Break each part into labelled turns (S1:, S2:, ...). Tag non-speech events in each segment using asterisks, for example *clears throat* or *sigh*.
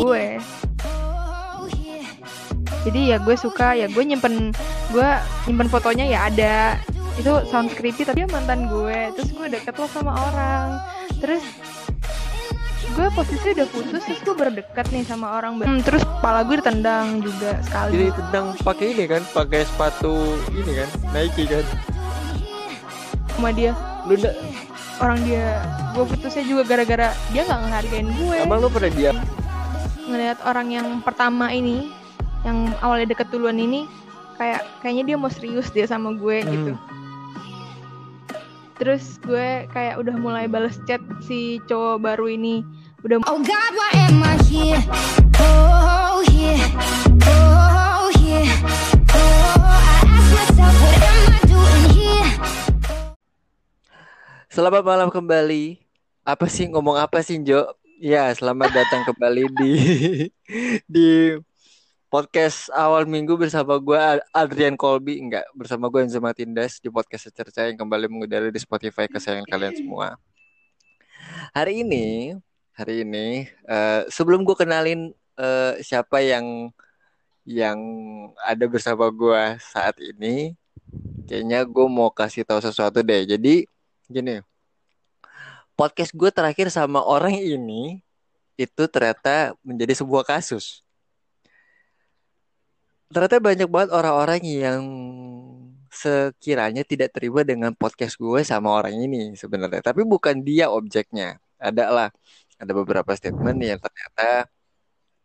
S1: gue. Jadi ya gue suka ya gue nyimpen gue nyimpen fotonya ya ada. Itu sound creepy tapi mantan gue. Terus gue deket lo sama orang. Terus gue posisi udah putus terus gue berdekat nih sama orang. Hmm, terus kepala gue ditendang juga sekali.
S2: Jadi tendang pakai ini kan, pakai sepatu ini kan, Nike kan.
S1: Sama dia
S2: Lu nggak,
S1: orang dia gue putusnya juga gara-gara dia nggak ngehargain gue
S2: emang lu pernah diam?
S1: ngelihat orang yang pertama ini yang awalnya deket duluan ini kayak kayaknya dia mau serius dia sama gue
S2: Hmm.
S1: gitu terus gue kayak udah mulai bales chat si cowok baru ini udah
S3: Oh God, why am I here? Oh yeah, oh yeah, oh I ask myself, what
S2: Selamat malam kembali. Apa sih ngomong apa sih Jo? Ya, selamat datang kembali di *laughs* di podcast awal minggu bersama gue Adrian Colby enggak bersama gue Enzo Matindas di podcast secerca yang kembali mengudara di Spotify kesayangan kalian semua. Hari ini, hari ini eh, sebelum gue kenalin eh, siapa yang yang ada bersama gue saat ini, kayaknya gue mau kasih tahu sesuatu deh. Jadi gini, podcast gue terakhir sama orang ini itu ternyata menjadi sebuah kasus. Ternyata banyak banget orang-orang yang sekiranya tidak terima dengan podcast gue sama orang ini sebenarnya. Tapi bukan dia objeknya. Ada lah, ada beberapa statement yang ternyata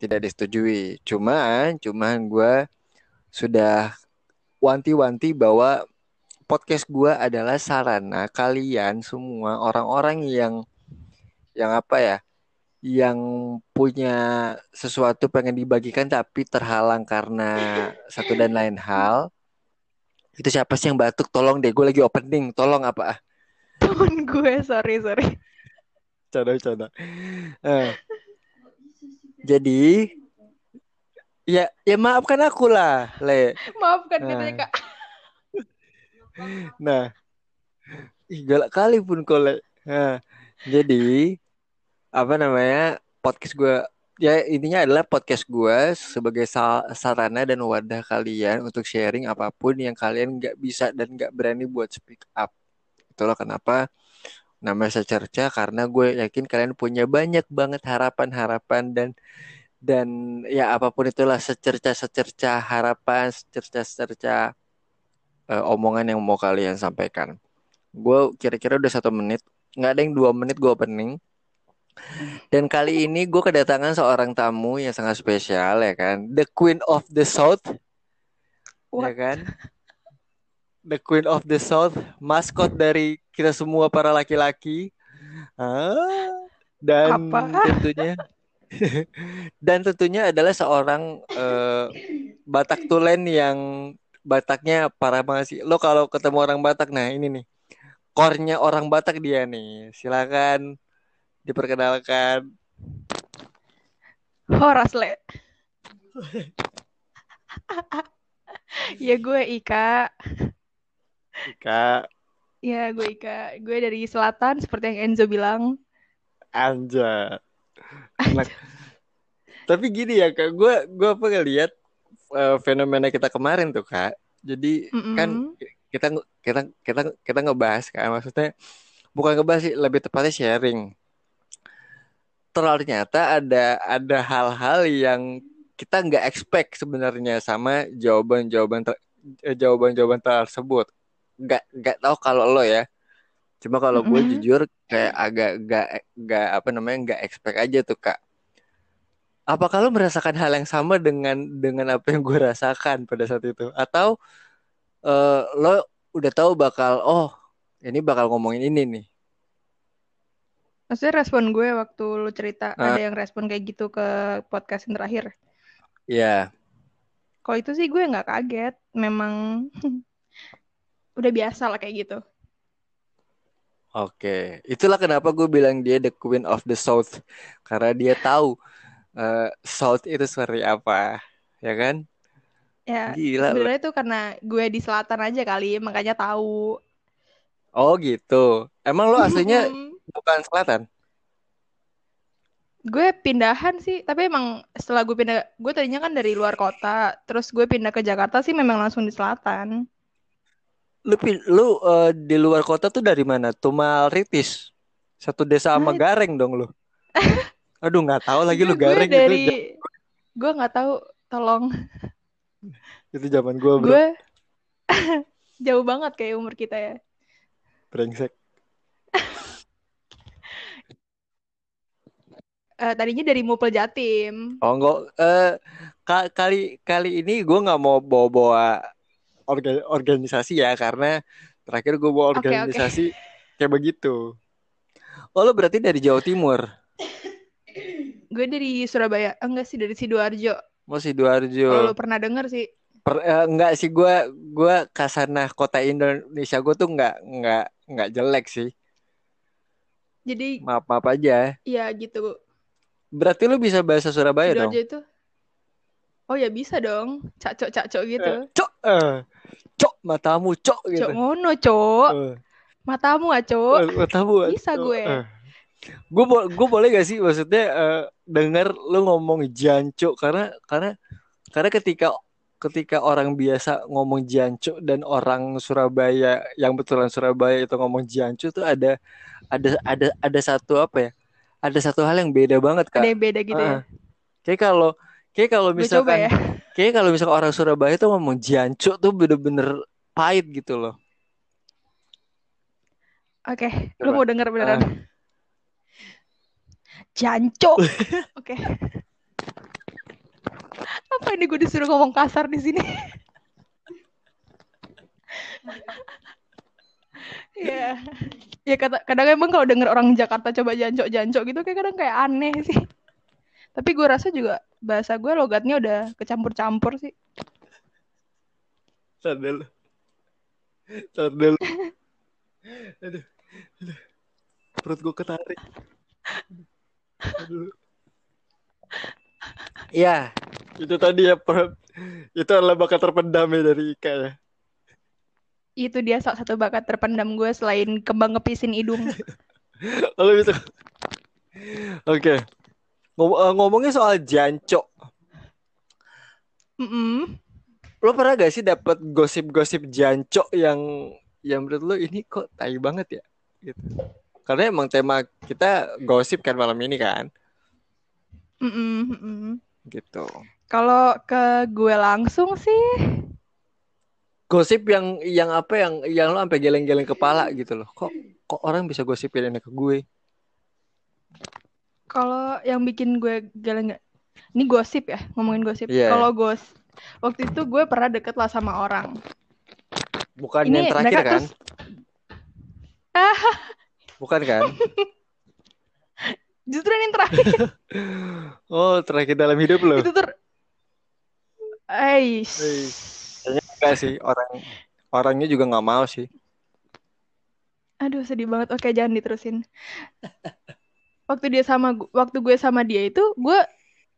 S2: tidak disetujui. Cuman, cuman gue sudah wanti-wanti bahwa podcast gue adalah sarana kalian semua orang-orang yang yang apa ya yang punya sesuatu pengen dibagikan tapi terhalang karena satu dan lain hal. Itu siapa sih yang batuk? Tolong deh gue lagi opening. Tolong apa?
S1: Temen gue sorry sorry.
S2: Canda canda. Eh. jadi ya ya maafkan aku lah le.
S1: Maafkan
S2: Nah.
S1: katanya kak
S2: Nah, ih, galak kali pun kole. Nah, jadi apa namanya podcast gue ya intinya adalah podcast gue sebagai sa- sarana dan wadah kalian untuk sharing apa pun yang kalian nggak bisa dan nggak berani buat speak up. Itulah kenapa namanya secerca karena gue yakin kalian punya banyak banget harapan-harapan dan dan ya apa pun itulah secerca-secerca harapan, secerca-secerca eh, omongan yang mau kalian sampaikan. Gue kira-kira udah satu menit, nggak ada yang dua menit gue opening. Dan kali ini gue kedatangan seorang tamu yang sangat spesial ya kan, the Queen of the South, ya
S1: What?
S2: kan, the Queen of the South, maskot dari kita semua para laki-laki, ah, dan
S1: Apa?
S2: tentunya, *laughs* dan tentunya adalah seorang eh, Batak Tulen yang Bataknya parah banget sih. Lo kalau ketemu orang Batak, nah ini nih, core-nya orang Batak dia nih. Silakan diperkenalkan.
S1: Horas le ya gue Ika
S2: Kak
S1: ya gue Ika gue dari selatan seperti yang Enzo bilang
S2: Anja. Nah, tapi gini ya kak, gue gue apa ngeliat eh, fenomena kita kemarin tuh kak. Jadi kan
S1: Mm-mm.
S2: kita kita kita kita ngebahas kan, maksudnya bukan ngebahas sih, lebih tepatnya sharing. Ternyata ada ada hal-hal yang kita nggak expect sebenarnya sama jawaban-jawaban ter- eh, jawaban-jawaban tersebut. Nggak nggak tahu kalau lo ya. Cuma kalau gue
S1: Mm-mm.
S2: jujur kayak agak nggak nggak apa namanya nggak expect aja tuh kak. Apakah lo merasakan hal yang sama dengan dengan apa yang gue rasakan pada saat itu? Atau eh, lo udah tahu bakal oh ini bakal ngomongin ini nih.
S1: Maksudnya respon gue waktu lu cerita
S2: Ah.
S1: ada yang respon kayak gitu ke podcast yang terakhir.
S2: Ya,
S1: Kalau itu sih gue nggak kaget, memang *laughs* udah biasa lah kayak gitu.
S2: oke. Itulah kenapa gue bilang dia the Queen of the South karena dia tahu eh, South itu seperti apa, ya kan?
S1: Ya
S2: Gila.
S1: sebenarnya itu karena gue di selatan aja kali, makanya tahu.
S2: Oh gitu. Emang lo aslinya bukan selatan?
S1: gue pindahan sih tapi emang setelah gue pindah gue tadinya kan dari luar kota terus gue pindah ke Jakarta sih memang langsung di selatan
S2: Lu lu eh, di luar kota tuh dari mana? Tumal Ritis. Satu desa sama
S1: Nah,
S2: Gareng dong lu. *laughs* Aduh nggak tahu lagi lu
S1: gue gue
S2: itu
S1: dari gue nggak tahu tolong
S2: itu zaman bro.
S1: gue *laughs* jauh banget kayak umur kita ya
S2: Brengsek.
S1: Eh, tadinya dari Mupel Jatim
S2: Oh enggak eh ka- kali kali ini gua nggak mau bawa-bawa orga- organisasi ya karena terakhir gua bawa
S1: oke oke
S2: organisasi kayak begitu. Oh lu berarti dari Jawa Timur.
S1: Gue dari Surabaya Eh, enggak sih dari Sidoarjo
S2: Mau
S1: kalau
S2: Sidoarjo.
S1: lu pernah denger sih
S2: Per, eh, enggak sih gua gua kasarnah kota Indonesia gua tuh enggak enggak enggak jelek sih.
S1: jadi
S2: Maaf maaf aja.
S1: ya gitu
S2: Berarti lu bisa bahasa Surabaya dong?
S1: Sidoarjo itu oh ya bisa dong cacok cacok gitu
S2: Eh, cok, eh, cok matamu cok
S1: cok
S2: gitu.
S1: ngono cok
S2: Eh,
S1: matamu cok
S2: eh, matamu
S1: bisa
S2: cok.
S1: gue
S2: Eh. Gue bo gue boleh gak sih maksudnya eh, denger lu ngomong jancuk karena karena karena ketika ketika orang biasa ngomong jancuk dan orang Surabaya yang betulan Surabaya itu ngomong jancuk tuh ada ada ada ada satu apa ya? Ada satu hal yang beda banget,
S1: ada
S2: Kak.
S1: yang beda gitu
S2: Heeh.
S1: ya
S2: Kayak kalau kayak kalau misalkan
S1: ya *laughs*
S2: kayak kalau misalkan orang Surabaya tuh ngomong jancuk tuh bener-bener pahit gitu loh.
S1: oke lu
S2: Coba.
S1: mau denger beneran jancok *laughs* oke apa ini gue disuruh ngomong kasar di sini ya ya kata kadang emang kalau denger orang Jakarta coba jancok jancok gitu kayak kadang kayak aneh sih tapi gue rasa juga bahasa gue logatnya udah kecampur-campur sih.
S2: Tar dulu. *laughs* Aduh, aduh. Perut gue ketarik. Aduh. Ya, itu tadi ya per- itu adalah bakat terpendam ya dari Ika ya.
S1: itu dia salah satu bakat terpendam gue selain kembang ngepisin hidung *laughs*
S2: Lalu bisa. Oke. Ngom- eh, ngomongnya soal jancok.
S1: Mm-mm.
S2: Lo pernah gak sih dapat gosip-gosip jancok yang yang menurut lo ini kok tai banget ya? Gitu. Karena emang tema kita gosip kan malam ini kan,
S1: Mm-mm, mm-mm.
S2: gitu.
S1: Kalau ke gue langsung sih,
S2: Gosip yang yang apa yang yang lo sampai geleng-geleng kepala gitu loh. Kok kok orang bisa gosipin ini ke gue?
S1: kalau yang bikin gue geleng ini gosip ya, ngomongin gosip.
S2: Iya.
S1: Kalau gos, waktu itu gue pernah deket lah sama orang.
S2: Bukan
S1: Ini
S2: yang terakhir kan?
S1: terus, ah, *laughs*
S2: Bukan kan? *laughs*
S1: justru ini terakhir *laughs*
S2: Oh, terakhir dalam hidup lo.
S1: itu ter, Eish.
S2: Enggak sih orang orangnya juga nggak mau sih.
S1: Aduh sedih banget. Oke jangan diterusin. Waktu dia sama, waktu gue sama dia itu, gue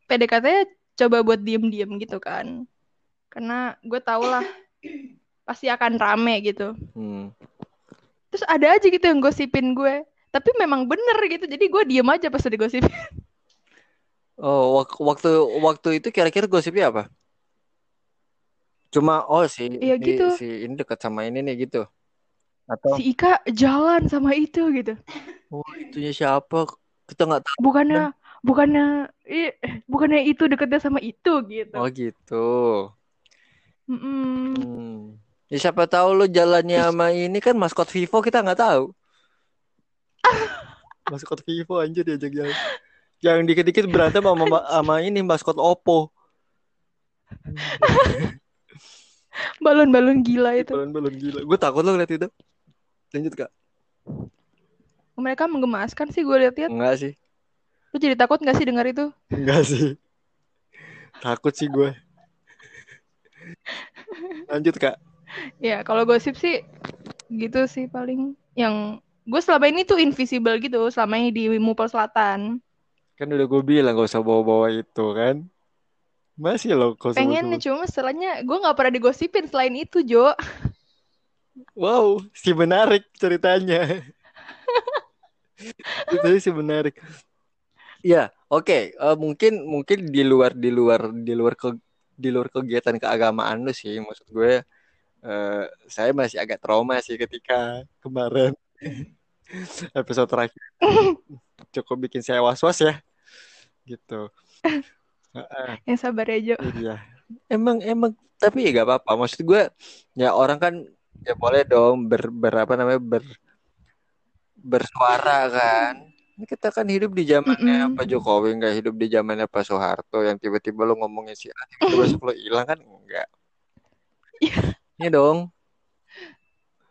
S1: PDKT-nya coba buat diem-diem gitu kan. Karena gue tau lah pasti akan rame gitu.
S2: Hmm.
S1: Terus ada aja gitu yang gosipin gue. Tapi memang bener gitu. Jadi gue diem aja pas digosipin. *laughs*
S2: Oh, wak- waktu waktu itu kira-kira gosipnya apa? Cuma oh si
S1: Iya
S2: ini
S1: gitu.
S2: si ini dekat sama ini nih gitu. Atau
S1: Si Ika jalan sama itu gitu.
S2: oh itunya siapa? Kita nggak tahu.
S1: Bukannya, bukannya, ih, bukannya itu deketnya sama itu gitu.
S2: Oh gitu.
S1: Mm-mm.
S2: Hmm. Ya siapa tahu lo jalannya sama ini kan maskot Vivo kita nggak tahu. *laughs* Maskot Vivo anjir diajak jalan. Yang dikit-dikit berantem sama sama ini maskot Oppo. *laughs*
S1: balon-balon gila itu.
S2: Balon-balon gila. Gue takut lo ngeliat itu. Lanjut kak.
S1: Mereka menggemaskan sih gue lihat-lihat.
S2: Enggak sih.
S1: Lu jadi takut gak sih dengar itu?
S2: Enggak sih. Takut sih gue. *laughs* Lanjut kak.
S1: Ya, kalau gosip sih gitu sih paling yang gue selama ini tuh invisible gitu selama ini di Mupel Selatan.
S2: Kan udah gue bilang gak usah bawa-bawa itu kan. Masih lo kau
S1: Pengen
S2: sebut-sebut.
S1: cuma masalahnya gue nggak pernah digosipin selain itu Jo.
S2: Wow, si menarik ceritanya. *laughs* Itu sih menarik. Ya, oke. Eh, mungkin mungkin di luar di luar di luar ke di luar kegiatan keagamaan lu sih, maksud gue eh, saya masih agak trauma sih ketika kemarin *laughs* episode terakhir cukup bikin saya was-was ya, gitu. Heeh,
S1: Yang sabar ya Jo.
S2: iya. Emang emang tapi ya gak apa-apa. Maksud gue ya orang kan ya boleh dong ber, ber apa namanya ber bersuara kan. Ini kita kan hidup di zamannya
S1: Mm-mm.
S2: Pak Jokowi, nggak hidup di zamannya Pak Soeharto yang tiba-tiba lo ngomongin si A, tiba-tiba *laughs* lo hilang kan enggak.
S1: Iya.
S2: Dong,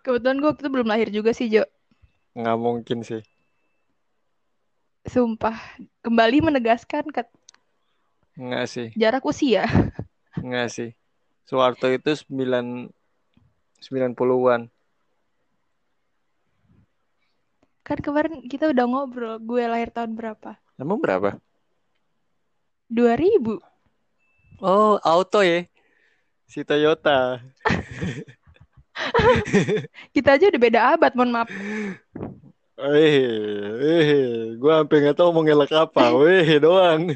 S1: Kebetulan gue waktu itu belum lahir juga sih Jo.
S2: nggak mungkin sih.
S1: Sumpah. Kembali menegaskan ke
S2: Nggak sih,
S1: jarak usia. *laughs*
S2: nggak sih. Soeharto itu 9 90-an.
S1: Kan kemarin kita udah ngobrol. Gue lahir tahun berapa?
S2: Emang berapa?
S1: 2000.
S2: Oh, auto ya. Si Toyota. *laughs* *laughs*
S1: Kita aja udah beda abad, mohon maaf.
S2: Eh, eh, gue sampai nggak tahu mau ngelak apa. Weh, doang.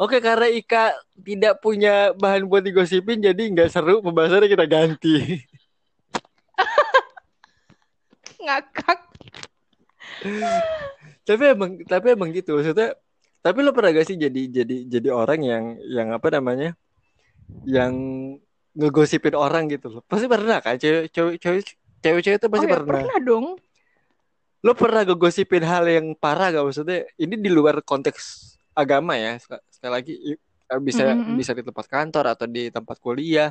S2: Oke, karena Ika tidak punya bahan buat digosipin, jadi nggak seru pembahasannya kita ganti. *laughs*
S1: Ngakak.
S2: tapi emang, tapi emang gitu maksudnya. Tapi lo pernah gak sih jadi jadi jadi orang yang yang apa namanya, yang ngegosipin orang gitu loh. Pasti pernah kan, cewek cewek cewek cewek-cewek itu
S1: Oh
S2: pasti
S1: ya,
S2: pernah.
S1: pernah dong.
S2: Lo pernah ngegosipin hal yang parah gak maksudnya? Ini di luar konteks agama ya. Sek- Sekali lagi i- bisa
S1: Mm-mm.
S2: bisa di tempat kantor atau di tempat kuliah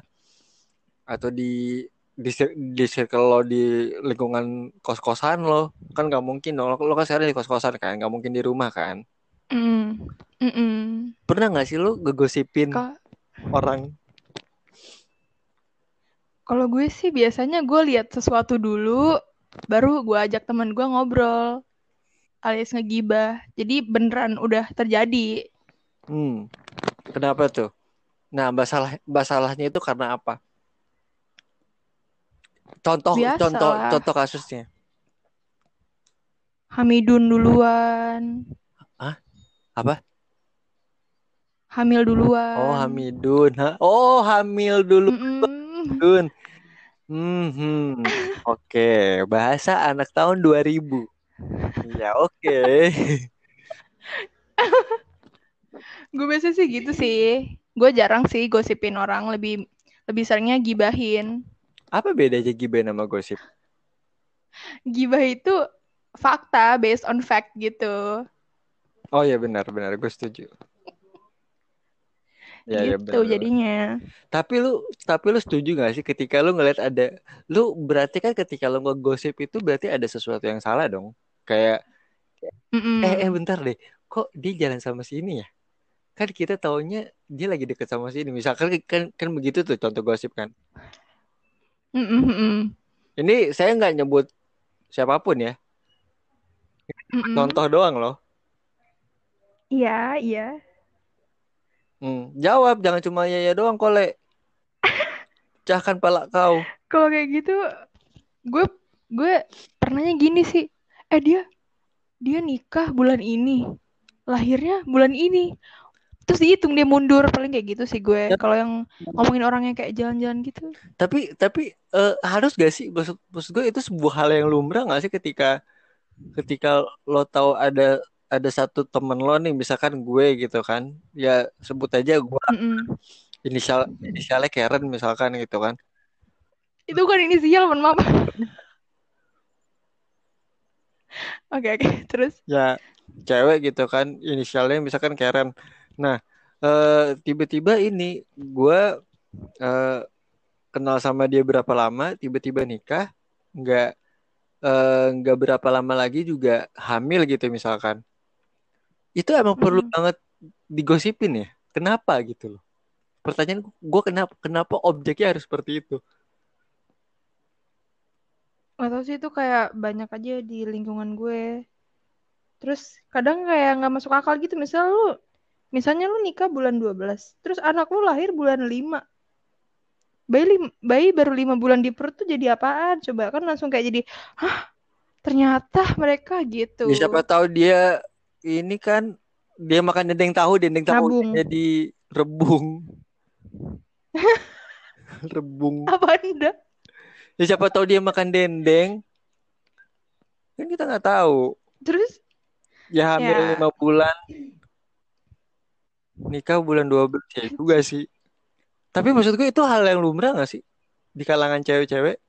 S2: atau di di, di circle lo di lingkungan kos-kosan lo kan nggak mungkin dong lo, lo kan sekarang di kos-kosan kan nggak mungkin di rumah kan
S1: Mm. Mm-mm.
S2: pernah nggak sih lo ngegosipin
S1: Ka-
S2: orang.
S1: Kalau gue sih biasanya gue lihat sesuatu dulu, baru gue ajak teman gue ngobrol, alias ngegibah. Jadi beneran udah terjadi.
S2: hmm kenapa tuh? Nah masalah masalahnya itu karena apa? Contoh
S1: Biasa.
S2: contoh contoh kasusnya.
S1: Hamidun duluan,
S2: apa
S1: hamil duluan.
S2: Oh Hamidun, ha? Oh hamil dulu. Dun. Hmm, oke, bahasa anak tahun 2000. Ya oke. *laughs*
S1: Gue biasa sih gitu sih. Gue jarang sih gosipin orang, lebih lebih seringnya gibahin.
S2: Apa bedanya gibah sama gosip?
S1: Gibah itu fakta based on fact gitu.
S2: Oh ya benar benar, gue setuju. Ya ya
S1: gitu
S2: benar.
S1: jadinya.
S2: Tapi lu tapi lu setuju gak sih ketika lu ngeliat ada lu berarti kan ketika lu ngegosip itu berarti ada sesuatu yang salah dong. Kayak
S1: Mm-mm.
S2: eh eh bentar deh, kok dia jalan sama si ini ya? Kan kita taunya dia lagi deket sama si ini. Misalkan kan kan begitu tuh contoh gosip kan.
S1: Mm-mm, mm-mm.
S2: Ini saya nggak nyebut siapa pun ya,
S1: Mm-mm.
S2: contoh doang loh.
S1: Iya, iya.
S2: Hmm, jawab, jangan cuma ya ya doang, kole. Pecahkan pala kau.
S1: Kalau kayak gitu, gue gue pernahnya gini sih. Eh dia dia nikah bulan ini, lahirnya bulan ini. Terus dihitung dia mundur paling kayak gitu sih gue.
S2: Ya.
S1: Kalau yang ngomongin orangnya kayak jalan-jalan gitu.
S2: Tapi tapi eh, harus gak sih maksud, maksud gue itu sebuah hal yang lumrah gak sih ketika ketika lo tahu ada ada satu temen lo nih misalkan gue gitu kan ya sebut aja gue
S1: Mm-mm.
S2: inisial inisialnya Karen misalkan gitu kan
S1: Itu kan inisial, mohon maaf. Oke, oke. Terus
S2: ya cewek gitu kan inisialnya misalkan Karen nah eh, tiba-tiba ini gue eh, kenal sama dia berapa lama tiba-tiba nikah nggak eh, nggak berapa lama lagi juga hamil gitu misalkan itu emang perlu
S1: Mm-mm.
S2: banget digosipin ya kenapa gitu loh pertanyaan gue kenapa kenapa objeknya harus seperti itu
S1: Gak tau sih itu kayak banyak aja di lingkungan gue. Terus kadang kayak nggak masuk akal gitu. Misal lu, misalnya lu nikah bulan 12, terus anak lu lahir bulan 5. bayi lim- bayi baru lima bulan di perut tuh jadi apaan coba kan langsung kayak jadi hah ternyata mereka gitu
S2: Ya, siapa tahu dia ini kan dia makan dendeng tahu, dendeng tahu jadi rebung. *laughs* rebung.
S1: apa anda
S2: Ya siapa tahu dia makan dendeng. Kan kita nggak tahu.
S1: terus
S2: Ya hamil
S1: Ya.
S2: lima bulan. Nikah bulan 12 ya juga sih. Tapi maksud gue itu hal yang lumrah gak sih? Di kalangan cewek-cewek.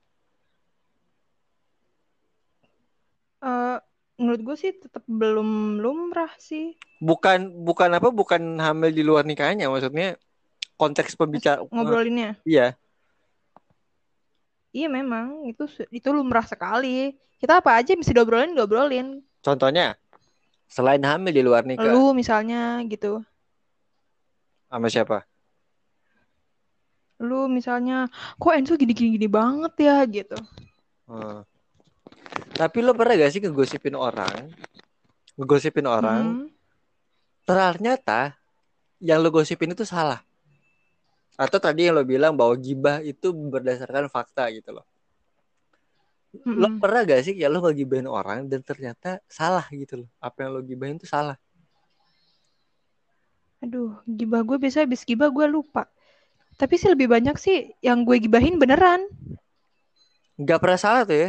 S1: eh menurut gue sih tetap belum lumrah sih
S2: Bukan bukan apa? Bukan hamil di luar nikahnya. Maksudnya konteks pembicara.
S1: ngobrolinnya
S2: Iya.
S1: iya memang itu itu lumrah sekali kita apa aja mesti diobrolin diobrolin
S2: Contohnya. Selain hamil di luar nikah.
S1: lu misalnya gitu
S2: Sama siapa?
S1: lu misalnya kok Enzo gini-gini gini banget ya gitu
S2: Hmm. Tapi lo pernah gak sih ngegosipin orang? Ngegosipin orang.
S1: Mm.
S2: Ternyata yang lo gosipin itu salah. Atau tadi yang lo bilang bahwa gibah itu berdasarkan fakta gitu loh. Lo
S1: Mm-mm.
S2: pernah gak sih ya lo ngegibahin orang dan ternyata salah gitu loh. Apa yang lo gibahin itu salah.
S1: Aduh, gibah gue biasa habis gibah gue lupa. Tapi sih lebih banyak sih yang gue gibahin beneran.
S2: Gak pernah salah tuh ya.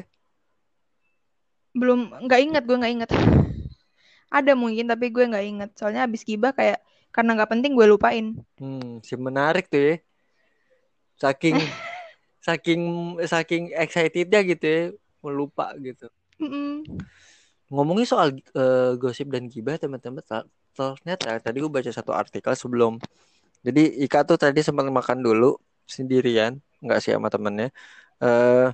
S1: Belum, nggak inget gue nggak inget. *laughs* Ada mungkin tapi gue nggak inget. Soalnya habis gibah kayak karena nggak penting gue lupain.
S2: Hmm, si menarik tuh ya. Saking *laughs* saking saking excitednya gitu ya. Melupa gitu.
S1: Mm-mm.
S2: Ngomongin soal eh, gosip dan gibah teman-teman ter- ternyata tadi gue baca satu artikel sebelum jadi Ika tuh tadi sempat makan dulu sendirian nggak sih sama temennya eh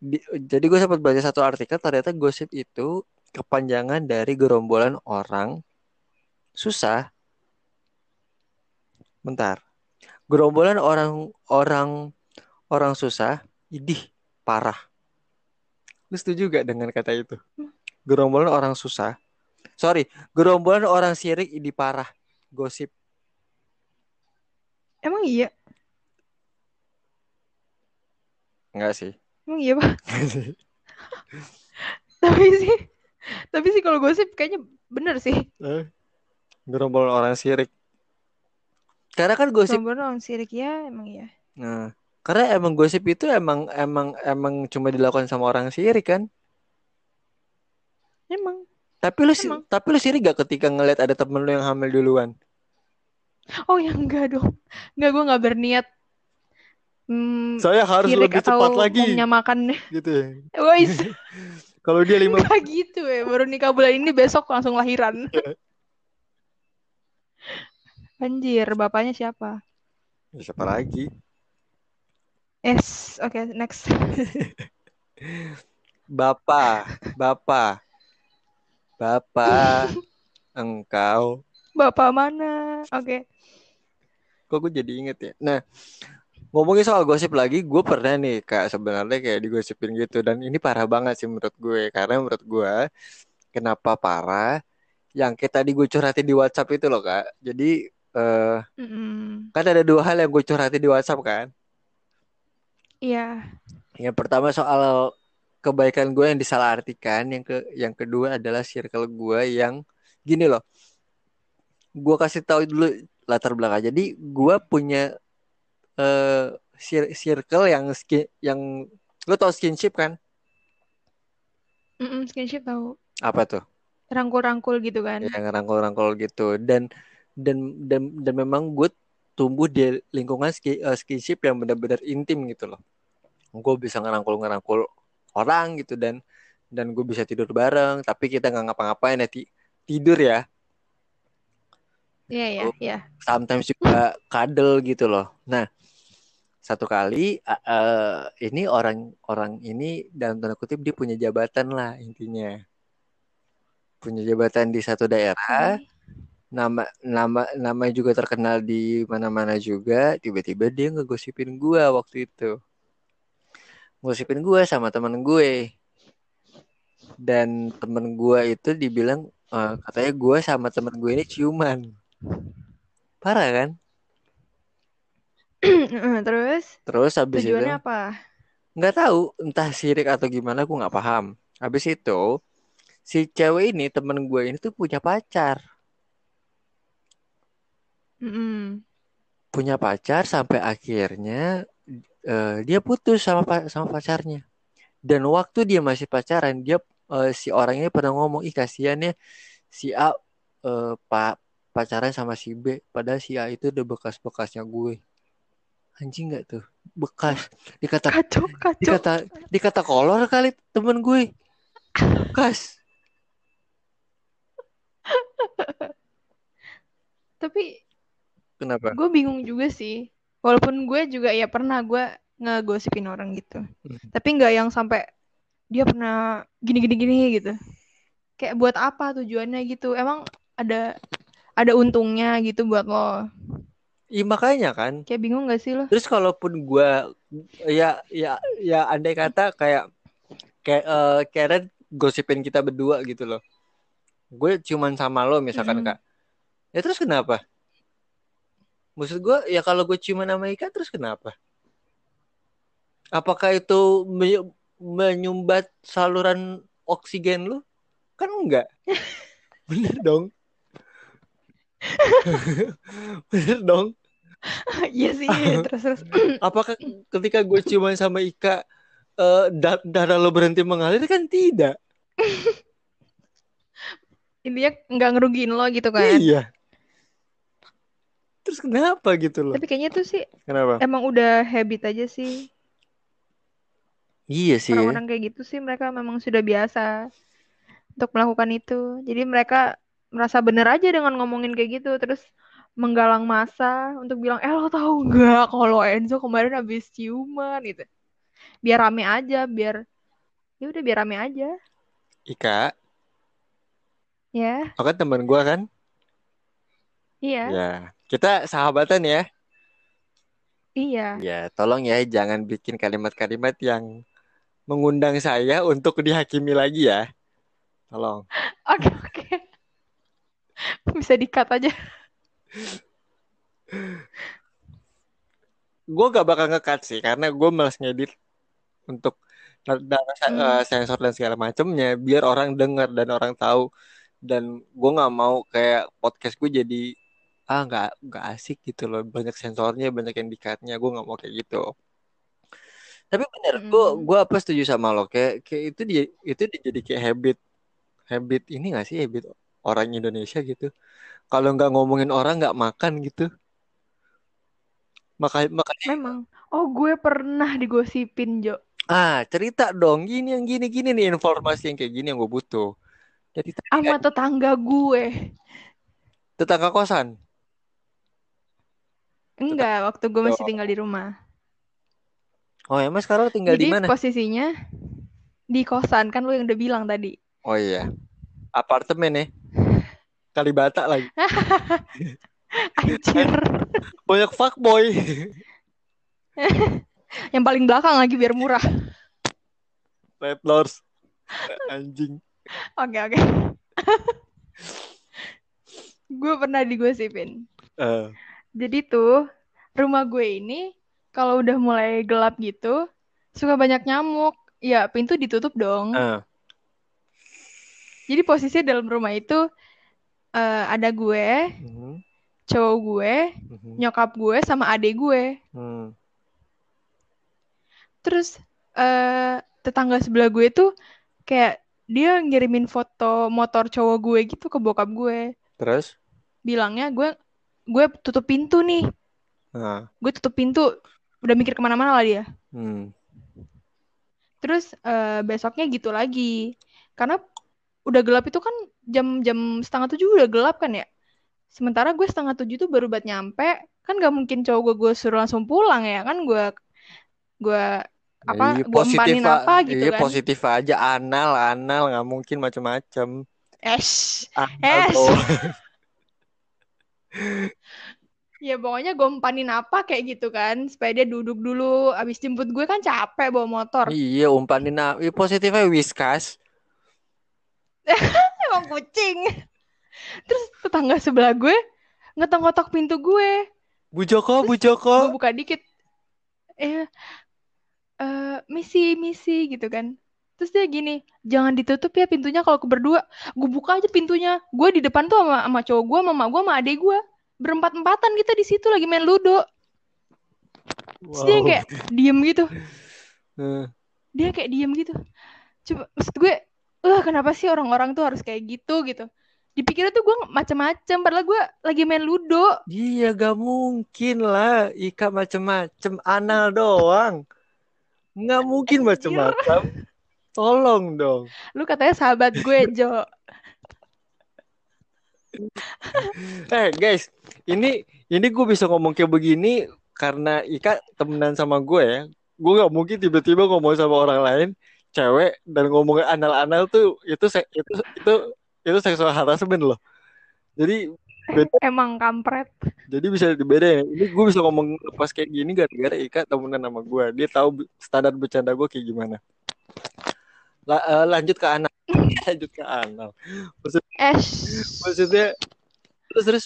S2: di- jadi gue sempat baca satu artikel ternyata gosip itu kepanjangan dari gerombolan orang. Susah. Bentar. Gerombolan orang orang orang susah idih parah. Lu setuju gak dengan kata itu? Gerombolan orang susah. Sorry gerombolan orang sirik idih parah. Gosip.
S1: Emang iya?
S2: enggak sih
S1: Emang iya pak? *laughs* tapi sih, tapi sih kalau gosip kayaknya bener sih.
S2: Eh, gerombolan orang sirik karena kan gosip
S1: Gerombolan orang sirik ya, emang iya.
S2: nah karena emang gosip itu emang emang emang cuma dilakukan sama orang sirik kan
S1: Emang.
S2: tapi lu
S1: Emang.
S2: tapi lu sirik gak ketika ngeliat ada temen lu yang hamil duluan
S1: Oh ya enggak dong. Enggak, gue nggak berniat. Hmm,
S2: saya harus lebih cepat lagi
S1: menyamakan.
S2: gitu ya *laughs* *laughs* kalau dia lima
S1: enggak gitu ya. Baru nikah bulan ini besok langsung lahiran. *laughs* Anjir, bapaknya siapa?
S2: Ya, siapa lagi
S1: Es, oke, next.
S2: Bapak, Bapak, Bapak, engkau.
S1: Bapak mana? Oke.
S2: Kok gue jadi inget ya? Nah, ngomongin soal gosip lagi, gue pernah nih kak sebenarnya kayak digosipin gitu dan ini parah banget sih menurut gue karena menurut gue kenapa parah? Yang kayak tadi gue curhatin di WhatsApp itu loh kak. Jadi eh,
S1: Mm-mm.
S2: kan ada dua hal yang gue curhatin di WhatsApp kan.
S1: Iya.
S2: Yang pertama soal kebaikan gue yang disalahartikan, yang ke yang kedua adalah circle gue yang gini loh. Gue kasih tahu dulu latar belakang. Jadi gue punya eh cir- circle yang skin yang lo tau skinship kan?
S1: Mm-mm, skinship tahu.
S2: Apa tuh?
S1: Rangkul-rangkul gitu kan.
S2: Yang rangkul-rangkul gitu. Dan dan dan dan memang gue tumbuh di lingkungan ski- eh, skinship yang benar-benar intim gitu loh. Gue bisa ngerangkul-ngerangkul orang gitu dan dan gue bisa tidur bareng. Tapi kita nggak ngapa-ngapain ya ti- tidur ya.
S1: Iya, iya, iya.
S2: sometimes juga kadel gitu loh. Nah, satu kali eh, ini orang orang ini dalam tanda kutip dia punya jabatan lah intinya. Punya jabatan di satu daerah, nama nama namanya juga terkenal di mana-mana juga. Tiba-tiba dia ngegosipin gua waktu itu. Ngosipin gua sama temen gue. Dan temen gua itu dibilang eh, katanya gua sama temen gue ini ciuman. Parah kan?
S1: Terus
S2: Terus habis itu
S1: apa?
S2: nggak tahu entah sirik atau gimana gue nggak paham. Habis itu si cewek ini temen gue ini tuh punya pacar,
S1: Mm-mm.
S2: punya pacar sampai akhirnya eh, dia putus sama sama pacarnya. Dan waktu dia masih pacaran dia eh, si orang ini pernah ngomong ih kasihan ya si A eh, pak pacaran sama si B padahal si A itu udah bekas-bekasnya gue. Anjing nggak tuh bekas dikata
S1: Kacau, kacau.
S2: dikata dikata kolor kali temen gue bekas
S1: Tapi
S2: kenapa
S1: gue bingung juga sih. Walaupun gue juga ya pernah gue ngegosipin orang gitu.
S2: Hmm.
S1: Tapi nggak yang sampai dia pernah gini-gini gini gitu. Kayak buat apa tujuannya gitu? Emang ada ada untungnya gitu buat lo?
S2: Iya makanya kan.
S1: Kayak bingung gak sih lo?
S2: terus kalaupun gue ya ya ya andai kata kayak kayak eh, Karen gosipin kita berdua gitu loh. Gue cuman sama lo misalkan
S1: Mm-mm.
S2: kak. Ya terus kenapa? Maksud gue ya kalau gue cuman sama Ika terus kenapa? Apakah itu me- menyumbat saluran oksigen lu kan enggak. *laughs* Bener dong. *laughs* Bener dong *laughs*
S1: Iya sih, *laughs* terus terus. *clears throat*
S2: apakah ketika gue cuman sama Ika eh, da- darah lo berhenti mengalir kan tidak *laughs*
S1: Intinya nggak ngerugiin lo gitu kan?
S2: iya terus kenapa gitu loh
S1: Tapi kayaknya tuh sih
S2: kenapa
S1: emang udah habit aja sih.
S2: iya sih
S1: Orang-orang kayak gitu sih mereka memang sudah biasa untuk melakukan itu. Jadi mereka merasa bener aja dengan ngomongin kayak gitu, terus menggalang massa untuk bilang, eh lo tahu nggak kalau Enzo kemarin habis ciuman gitu. Biar rame aja, biar ya udah biar rame aja,
S2: Ika
S1: ya.
S2: lo kan teman gue kan
S1: Iya,
S2: ya kita sahabatan ya
S1: iya.
S2: ya tolong ya jangan bikin kalimat-kalimat yang mengundang saya untuk dihakimi lagi ya tolong *laughs*
S1: Oke, oke. Bisa di-cut aja.
S2: Gue gak bakal nge-cut sih karena gue malas ngedit untuk
S1: Hmm.
S2: eh, sensor dan segala macamnya biar orang dengar dan orang tahu dan gue nggak mau kayak podcast gue jadi ah nggak nggak asik gitu loh banyak sensornya banyak yang dikatnya gue nggak mau kayak gitu tapi bener gue
S1: Mm-mm.
S2: gue apa setuju sama lo kayak kayak itu dia itu dia jadi kayak habit habit ini gak sih habit orang Indonesia gitu kalau nggak ngomongin orang nggak makan gitu makanya makanya
S1: Memang. Oh, gue pernah digosipin, Jo.
S2: Ah, cerita dong. Gini yang gini gini nih informasi yang kayak gini yang gue butuh. Jadi
S1: Sama
S2: kan
S1: tetangga gue.
S2: tetangga kosan.
S1: Enggak, waktu gue masih
S2: Oh,
S1: tinggal di rumah.
S2: oh emang sekarang lo tinggal di mana?
S1: posisinya di kosan, kan lu yang udah bilang tadi.
S2: Oh iya, apartemen ya. Kalibata lagi. *laughs*
S1: Anjir. *laughs*
S2: Banyak fuckboy. *laughs*
S1: Yang paling belakang lagi biar murah.
S2: Red Lords. Anjing.
S1: Oke, oke. Gue pernah digosipin.
S2: Eh,
S1: Jadi tuh, rumah gue ini kalau udah mulai gelap gitu, suka banyak nyamuk. Ya, pintu ditutup dong.
S2: eh.
S1: Jadi posisinya dalam rumah itu eh, ada gue,
S2: Mhm,
S1: cowok gue,
S2: mhm,
S1: nyokap gue, sama adik gue.
S2: hmm.
S1: Terus eh tetangga sebelah gue tuh kayak dia ngirimin foto motor cowok gue gitu ke bokap gue.
S2: Terus?
S1: Bilangnya gue gue tutup pintu nih.
S2: Nah,
S1: Gue tutup pintu. Udah mikir ke mana-mana lah dia.
S2: hmm.
S1: Terus eh, besoknya gitu lagi. Karena udah gelap itu kan jam-jam setengah tujuh udah gelap kan ya. Sementara gue setengah tujuh tuh baru buat nyampe. Kan gak mungkin cowok gue, gue suruh langsung pulang ya. Kan gue gue apa
S2: Iya,
S1: gue
S2: positif
S1: empanin apa gitu
S2: iya
S1: kan.
S2: positif aja anal anal nggak mungkin macam-macam anal
S1: esh.
S2: tuh *laughs*
S1: Ya pokoknya gue empanin apa kayak gitu kan. Supaya dia duduk dulu. Abis jemput gue kan capek bawa motor.
S2: iya umpanin a- iya, positifnya whiskas *laughs*
S1: Emang kucing. Terus tetangga sebelah gue ngetok-ngetok pintu gue.
S2: Bu Joko, Bu
S1: gue
S2: Joko.
S1: buka dikit. Eh eh, misi misi gitu kan. Terus dia gini jangan ditutup ya pintunya kalau aku berdua. Gue buka aja pintunya. Gue di depan tuh sama, sama cowok gue mama gue sama adek gue berempat empatan kita di situ lagi main ludo. Terus dia kayak diem gitu.
S2: Eh,
S1: dia kayak diem gitu. Coba maksud gue eh kenapa sih orang-orang tuh harus kayak gitu gitu? Dipikirnya tuh gue macem-macem padahal gue lagi main ludo.
S2: Iya gak mungkin lah Ika macem-macem. Anal doang. Nggak mungkin macem-macem. Tolong dong.
S1: Lu katanya sahabat gue Jo. *laughs*
S2: Eh guys Ini Ini gue bisa ngomong kayak begini Karena Ika temenan sama gue ya. Gue gak mungkin tiba-tiba ngomong sama orang lain Cewek Dan ngomongin anal-anal tuh Itu se- itu itu itu seksual harassment loh Jadi
S1: emang kampret
S2: Jadi bisa dibedain. Ini gue bisa ngomong pas kayak gini gara-gara Ika temenan sama gue. Dia tahu standar bercanda gue kayak gimana. La- eh, lanjut ke anak. *laughs* lanjut ke anak. Maksud,
S1: eh
S2: maksudnya terus terus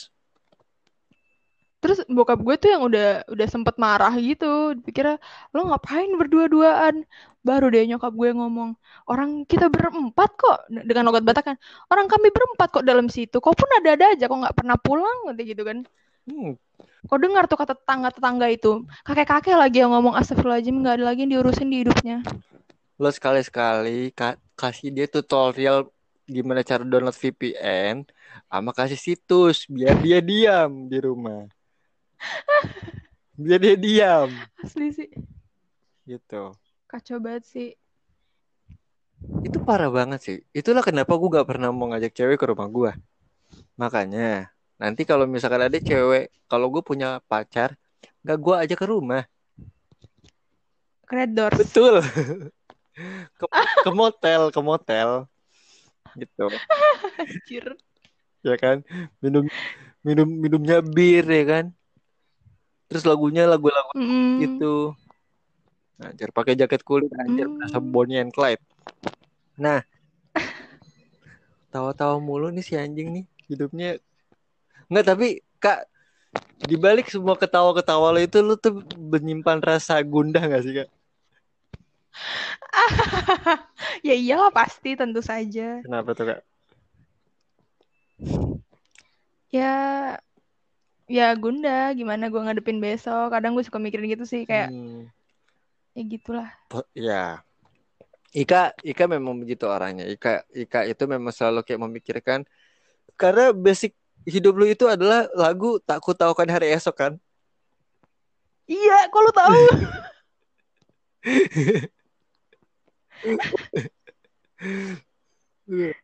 S1: terus bokap gue tuh yang udah udah sempet marah gitu dipikirnya lo ngapain berdua-duaan? Baru deh nyokap gue ngomong orang kita berempat kok dengan logat Batak kan orang kami berempat kok dalam situ kau pun ada-ada aja kok nggak pernah pulang nanti gitu kan.
S2: Hmm,
S1: kau dengar tuh kata tetangga-tetangga itu kakek-kakek lagi yang ngomong astagfirullahaladzim nggak ada lagi yang diurusin di hidupnya.
S2: Lo sekali-sekali ka- kasih dia tutorial gimana cara download VPN sama kasih situs biar dia diam di rumah. Dia diam
S1: asli sih
S2: gitu.
S1: kacau banget sih
S2: Itu parah banget sih. Itulah kenapa gue gak pernah mau ngajak cewek ke rumah gue. Makanya nanti kalau misalkan ada cewek, kalau gue punya pacar, gak gue ajak ke rumah.
S1: Red Doors
S2: Betul. *laughs* ke, ke motel, ke motel. Gitu. *laughs*
S1: anjir
S2: Ya kan? Minum minum minumnya bir ya kan? Terus lagunya lagu-lagu
S1: Mm-mm.
S2: gitu. Anjir pakai jaket kulit anjir
S1: Hmm.
S2: berasa Bonnie and Clyde. Nah, tawa-tawa mulu nih si anjing nih hidupnya. Enggak tapi Kak di balik semua ketawa-ketawa lo itu lu tuh menyimpan rasa gundah gak sih Kak? *laughs*
S1: ya iyalah pasti tentu saja
S2: Kenapa tuh Kak?
S1: ya ya Gunda gimana gue ngadepin besok kadang gue suka mikirin gitu sih kayak
S2: Hmm,
S1: ya gitulah
S2: ya. Ika Ika memang begitu orangnya. Ika Ika itu memang selalu kayak memikirkan karena basic hidup lu itu adalah lagu tak ku tahukan hari esok kan?
S1: iya kok lu tahu *laughs* *laughs*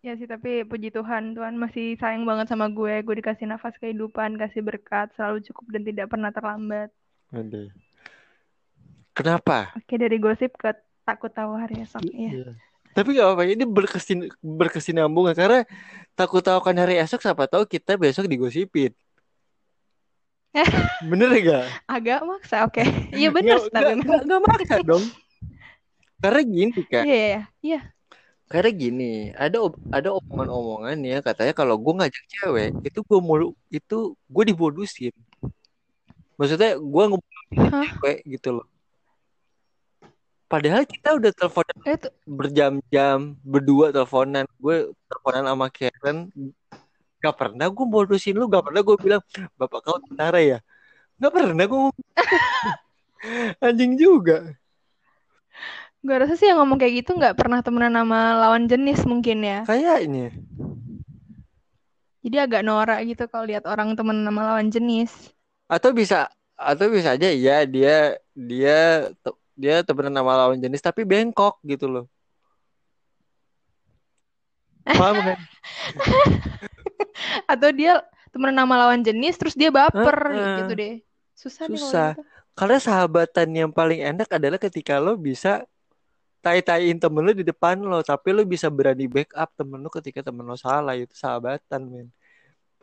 S1: ya sih tapi puji Tuhan Tuhan masih sayang banget sama gue gue dikasih nafas kehidupan kasih berkat selalu cukup dan tidak pernah terlambat
S2: Aduh. Kenapa?
S1: oke dari gosip ke takut tahu hari esok iya
S2: Iya. Tapi gak apa-apa, ini berkesin berkesinambungan karena takut tahu kan hari esok siapa tahu kita besok digosipin. *laughs* Bener gak?
S1: agak maksa oke iya bener tapi
S2: nggak- nggak- nggak maksa dong. *laughs* Karena gini kak,
S1: iya iya iya
S2: karena gini, ada ada omongan-omongan ya katanya kalau gue ngajak cewek itu gue mau itu gue dibodusin. Maksudnya gue ngomongin cewek gitu loh. Padahal kita udah telepon
S1: itu
S2: berjam-jam berdua teleponan gue teleponan sama Karen gak pernah gue modusin lu gak pernah gue bilang bapak kau tentara ya gak pernah gue *laughs* anjing juga
S1: gue rasa sih yang ngomong kayak gitu nggak pernah temenan sama lawan jenis mungkin ya.
S2: Kayaknya
S1: jadi agak norak gitu kalau lihat orang temen sama lawan jenis.
S2: Atau bisa atau bisa aja ya dia dia te- dia temenan sama lawan jenis tapi bengkok gitu loh. Paham kan? *laughs*
S1: Atau dia temenan sama lawan jenis terus dia baper
S2: Heeh.
S1: gitu deh. Susah,
S2: Susah.
S1: kalau gitu.
S2: Karena sahabatan yang paling enak adalah ketika lo bisa tai-taiin temen lo di depan lo tapi lo bisa berani backup temen lo ketika temen lo salah itu sahabatan men.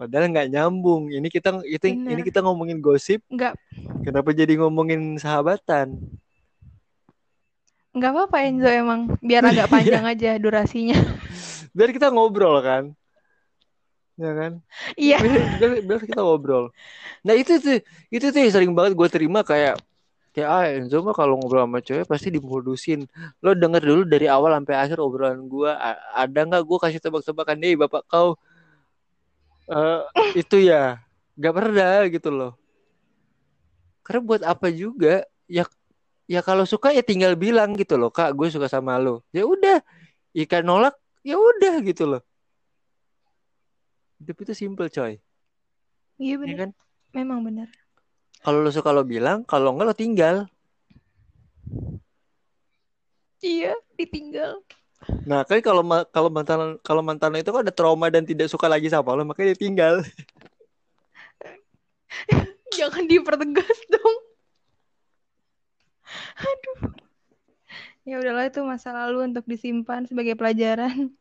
S2: Padahal nggak nyambung. Ini kita itu ini
S1: Bener.
S2: kita ngomongin gosip.
S1: Nggak.
S2: Kenapa jadi ngomongin sahabatan?
S1: Nggak apa-apa Enzo emang. Biar agak *laughs* panjang aja durasinya. *laughs*
S2: Biar kita ngobrol kan? Ya kan?
S1: Iya.
S2: biar, biar, kita ngobrol. Nah itu tuh itu tuh yang sering banget gue terima kayak kayak ah Enzo mah kalau ngobrol sama cewek pasti dimodusin lo denger dulu dari awal sampai akhir obrolan gue A- ada nggak gue kasih tebak-tebakan deh bapak kau eh itu ya nggak pernah gitu loh. Karena buat apa juga? Ya ya kalau suka ya tinggal bilang gitu loh kak gue suka sama lo. Ya udah ikan nolak ya udah gitu loh. Hidup itu simple coy.
S1: Iya
S2: ya
S1: benar.
S2: kan?
S1: Memang benar.
S2: Kalau lo suka lo bilang kalau enggak lo tinggal
S1: Iya, ditinggal.
S2: nah kan kalau kalau mantan kalau mantan itu kan ada trauma dan tidak suka lagi sama lo makanya dia tinggal *laughs*
S1: Jangan dipertegas dong. Aduh. Ya udahlah itu masa lalu untuk disimpan sebagai pelajaran.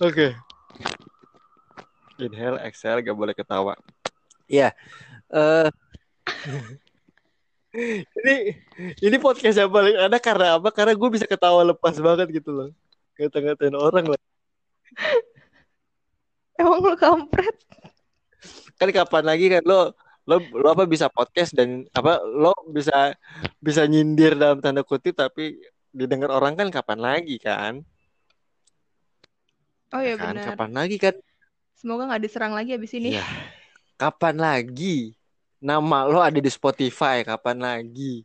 S2: oke inhale exhale gak boleh ketawa. Ya eh *laughs* ini ini podcast yang paling ada karena apa? Karena gue bisa ketawa lepas banget gitu loh. Ngata-ngatain orang lah.
S1: Emang lu kampret?
S2: kan kapan lagi kan lo lo lo apa bisa podcast dan apa lo bisa bisa nyindir dalam tanda kutip tapi didengar orang kan kapan lagi kan?
S1: Oh ya
S2: kan?
S1: benar.
S2: kapan lagi kan
S1: Semoga nggak diserang lagi abis ini.
S2: ya kapan lagi? Nama lo ada di Spotify kapan lagi?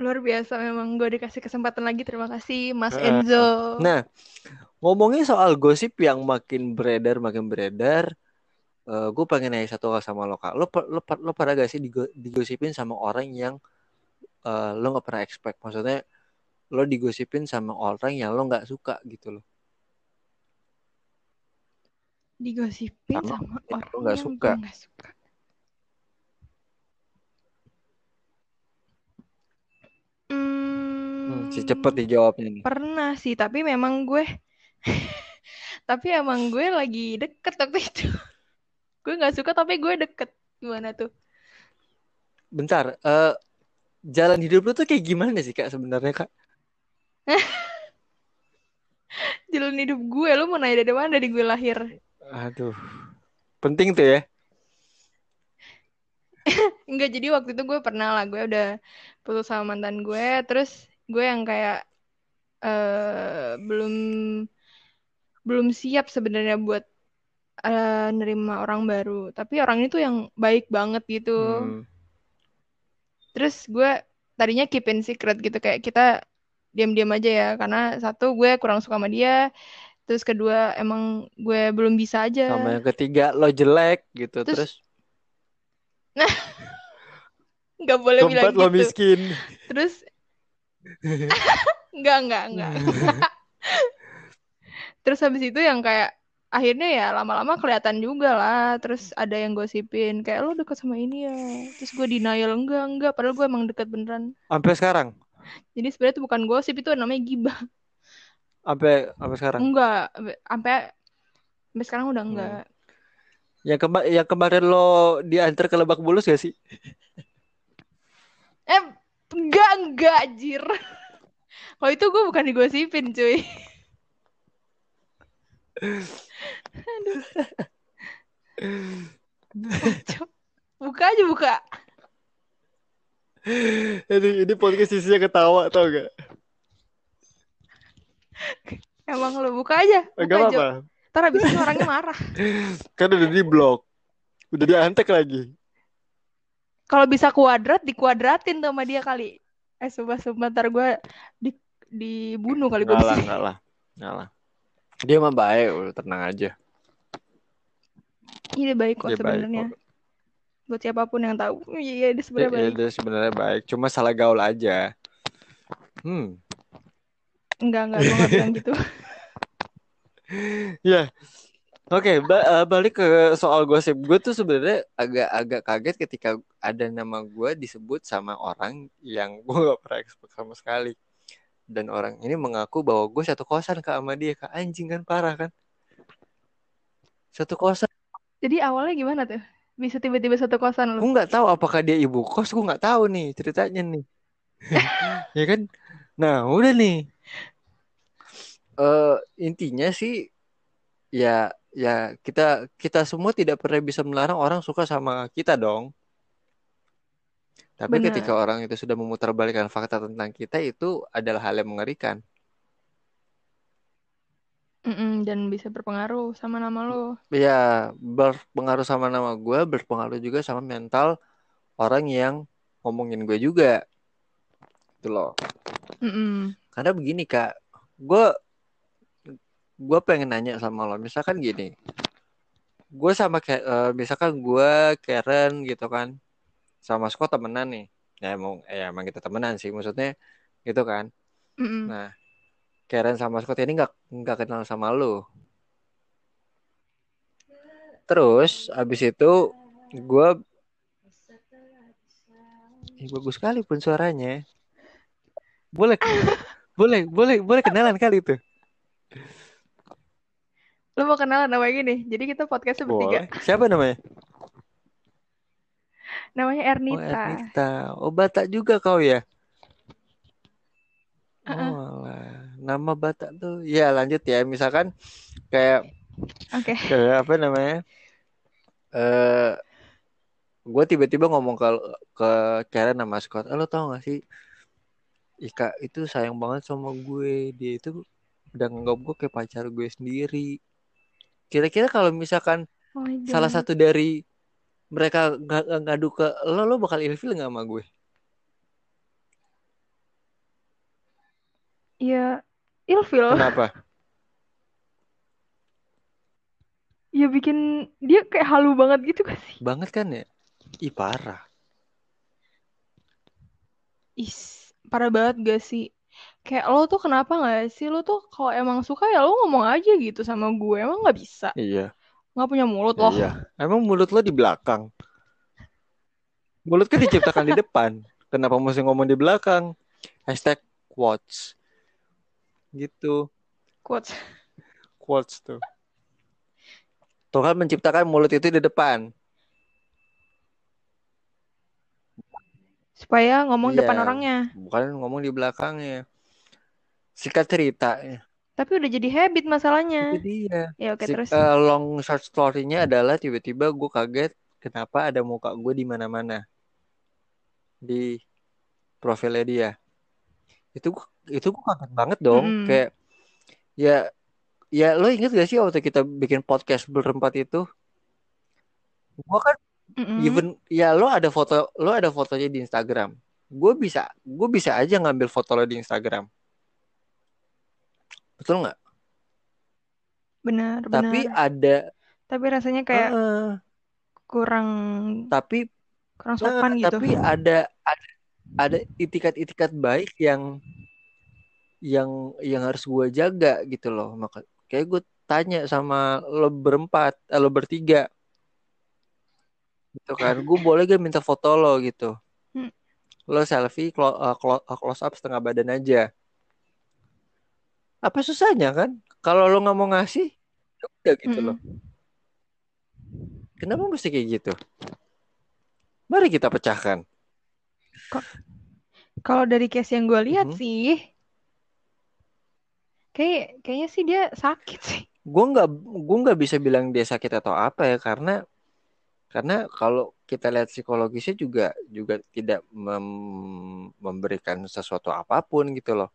S1: Luar biasa memang gue dikasih kesempatan lagi. Terima kasih Mas Enzo.
S2: nah ngomongin soal gosip yang makin beredar makin beredar eh gue pengen nanya satu hal sama lo kak. Lo lo, lo pernah gak sih digo- digosipin sama orang yang eh, lo nggak pernah expect? Maksudnya lo digosipin sama orang yang lo nggak suka gitu loh
S1: Digosipin
S2: Sama
S1: sama orang
S2: lu nggak
S1: yang
S2: suka.
S1: gue nggak suka.
S2: hmm, si
S1: Hmm,
S2: cepet dijawabnya nih
S1: pernah sih, tapi memang gue, *laughs* tapi emang gue lagi deket waktu itu. *laughs* Gue nggak suka tapi gue deket. Gimana tuh?
S2: bentar eh jalan hidup lo tuh kayak gimana sih kak sebenarnya kak *laughs*
S1: Jalan hidup gue, lu mau nanya dari mana dari gue lahir?
S2: Aduh penting tuh ya *laughs*
S1: Enggak, jadi waktu itu gue pernah lah, gue udah putus sama mantan gue, terus gue yang kayak eh belum belum siap sebenarnya buat eh, nerima orang baru. Tapi orang itu yang baik banget gitu.
S2: Hmm,
S1: Terus gue tadinya keep in secret gitu kayak kita diam-diam aja ya, karena satu gue kurang suka sama dia, terus kedua emang gue belum bisa aja.
S2: sama yang ketiga lo jelek gitu
S1: Terus-
S2: terus *laughs*
S1: Nggak boleh bilang
S2: keempat lo
S1: gitu.
S2: miskin
S1: Terus *laughs* enggak enggak enggak. *laughs* Terus habis itu yang kayak akhirnya ya lama-lama kelihatan juga lah. Terus ada yang gosipin kayak lo deket sama ini ya. Terus gue denial enggak enggak. Padahal gue emang deket beneran.
S2: sampai sekarang
S1: Jadi sebenarnya itu bukan gosip itu namanya gibah.
S2: Sampai sampai sekarang
S1: Enggak sampai sampai sekarang udah enggak.
S2: yang kema yang kemarin lo diantar ke Lebak Bulus gak sih *laughs*
S1: Eh enggak enggak anjir. *laughs* Kalau itu gue bukan digosipin cuy. *laughs* Aduh. Buka aja buka.
S2: ini ini podcast isinya ketawa tau gak *laughs*
S1: Emang lo buka aja. Buka
S2: Gak
S1: Jo.
S2: apa-apa
S1: Ntar abis itu orangnya *laughs* marah.
S2: kan udah di blok udah diantek lagi
S1: Kalau bisa kuadrat, dikuadratin tuh sama dia kali. Eh, sumpah, sumpah. Ntar gue di, dibunuh kali gue
S2: Nggak lah
S1: di sini.
S2: nggak lah nggak lah dia mah baik udah tenang aja
S1: Iya, baik kok sebenarnya. Buat siapa pun yang tahu. Iya, iya, dia sebenarnya
S2: dia,
S1: baik.
S2: dia sebenarnya baik cuma salah gaul aja hmm
S1: Enggak, enggak. Gue gak bilang gitu. *laughs*
S2: ya Oke, ba- eh, balik ke soal gosip. Gue tuh sebenarnya agak-agak kaget ketika ada nama gue disebut sama orang yang *laughs* gue gak pernah expect sama sekali. Dan orang ini mengaku bahwa gue satu kosan kak sama dia kak anjing kan parah kan? Satu kosan.
S1: Jadi awalnya gimana tuh? Bisa tiba-tiba satu kosan lu?
S2: Gue nggak tahu apakah dia ibu kos. Gue nggak tahu nih ceritanya nih. *laughs* ya kan? Nah, udah nih. Eh intinya sih ya ya kita kita semua tidak pernah bisa melarang orang suka sama kita dong. Tapi
S1: Bener.
S2: ketika orang itu sudah memutarbalikkan fakta tentang kita itu adalah hal yang mengerikan.
S1: Mm-mm, dan bisa berpengaruh sama nama lo.
S2: Ya, berpengaruh sama nama gue, berpengaruh juga sama mental orang yang ngomongin gue juga. Itu loh.
S1: Mm-mm.
S2: Karena begini kak, gue gue pengen nanya sama lo, misalkan gini, gue sama kayak eh, misalkan gue Karen gitu kan, sama Scott temenan nih, ya emang ya emang kita temenan sih, maksudnya gitu kan.
S1: Mm-mm.
S2: Nah, Karen sama Scott ini nggak nggak kenal sama lo. Terus abis itu gue, Ih, bagus sekali pun suaranya. Boleh, boleh, boleh, boleh kenalan kali itu.
S1: Lo mau kenalan namanya gini? Jadi kita podcastnya bertiga.
S2: Boleh. Siapa namanya?
S1: Namanya
S2: Oh,
S1: Ernita.
S2: Ernita. Oh, Batak juga kau ya?
S1: Uh-uh.
S2: Oh, alah. nama Batak tuh. Ya, lanjut ya. Misalkan kayak
S1: Oke.
S2: kayak apa namanya? Eh, gue tiba-tiba ngomong ke ke Karen sama Scott. Eh, lo tau gak sih? Ika itu sayang banget sama gue. Dia itu udah nganggap gue kayak pacar gue sendiri. Kira-kira kalau misalkan
S1: Oh
S2: salah satu dari mereka ng- ngadu ke lo, lo bakal ilfil nggak sama gue?
S1: Ya, ilfil.
S2: Kenapa?
S1: Ya bikin dia kayak halu banget gitu gak sih?
S2: Banget kan ya? Ih parah.
S1: Is, parah banget gak sih? Kayak lo tuh kenapa gak sih? Lo tuh kalau emang suka ya lo ngomong aja gitu sama gue. Emang gak bisa?
S2: Iya.
S1: Gak punya mulut loh.
S2: Iya. Emang mulut lo di belakang? Mulut kan diciptakan di *laughs* depan. Kenapa mesti ngomong di belakang? Hashtag quotes. Gitu.
S1: Quotes.
S2: Quotes tuh. Tuhan menciptakan mulut itu di depan.
S1: Supaya ngomong
S2: Iya.
S1: depan orangnya.
S2: Bukan ngomong di belakangnya. Singkat cerita.
S1: Tapi udah jadi habit masalahnya.
S2: Itu dia.
S1: Ya oke
S2: Si-
S1: terus.
S2: eh, long short story-nya adalah tiba-tiba gue kaget kenapa ada muka gue di mana-mana di profilnya dia. Itu itu gue kaget banget dong.
S1: Mm-mm.
S2: Kayak ya ya lo inget gak sih waktu kita bikin podcast berempat itu? Gue kan
S1: Mm-mm.
S2: even ya lo ada foto lo ada fotonya di Instagram. Gue bisa gue bisa aja ngambil foto lo di Instagram. Betul nggak?
S1: Benar,
S2: Tapi
S1: benar.
S2: ada
S1: Tapi rasanya kayak
S2: Heeh.
S1: kurang
S2: tapi
S1: kurang sopan gitu.
S2: tapi ada ada ada itikat-itikat baik yang yang yang harus gue jaga gitu loh. Maka kayak gue tanya sama lo berempat, eh, lo bertiga, gitu kan. Gue boleh gak minta foto lo gitu.
S1: Hmm.
S2: Lo selfie clo- eh, clo- eh, close up setengah badan aja. Apa susahnya kan? Kalau lo nggak mau ngasih, ya udah gitu loh.
S1: Mm-mm.
S2: Kenapa mesti kayak gitu? Mari kita pecahkan.
S1: Kalau dari case yang gue lihat
S2: Mhm.
S1: sih, kayak kayaknya sih dia sakit sih.
S2: gue nggak gue nggak bisa bilang dia sakit atau apa ya karena karena kalau kita lihat psikologisnya juga juga tidak mem- memberikan sesuatu apa pun gitu loh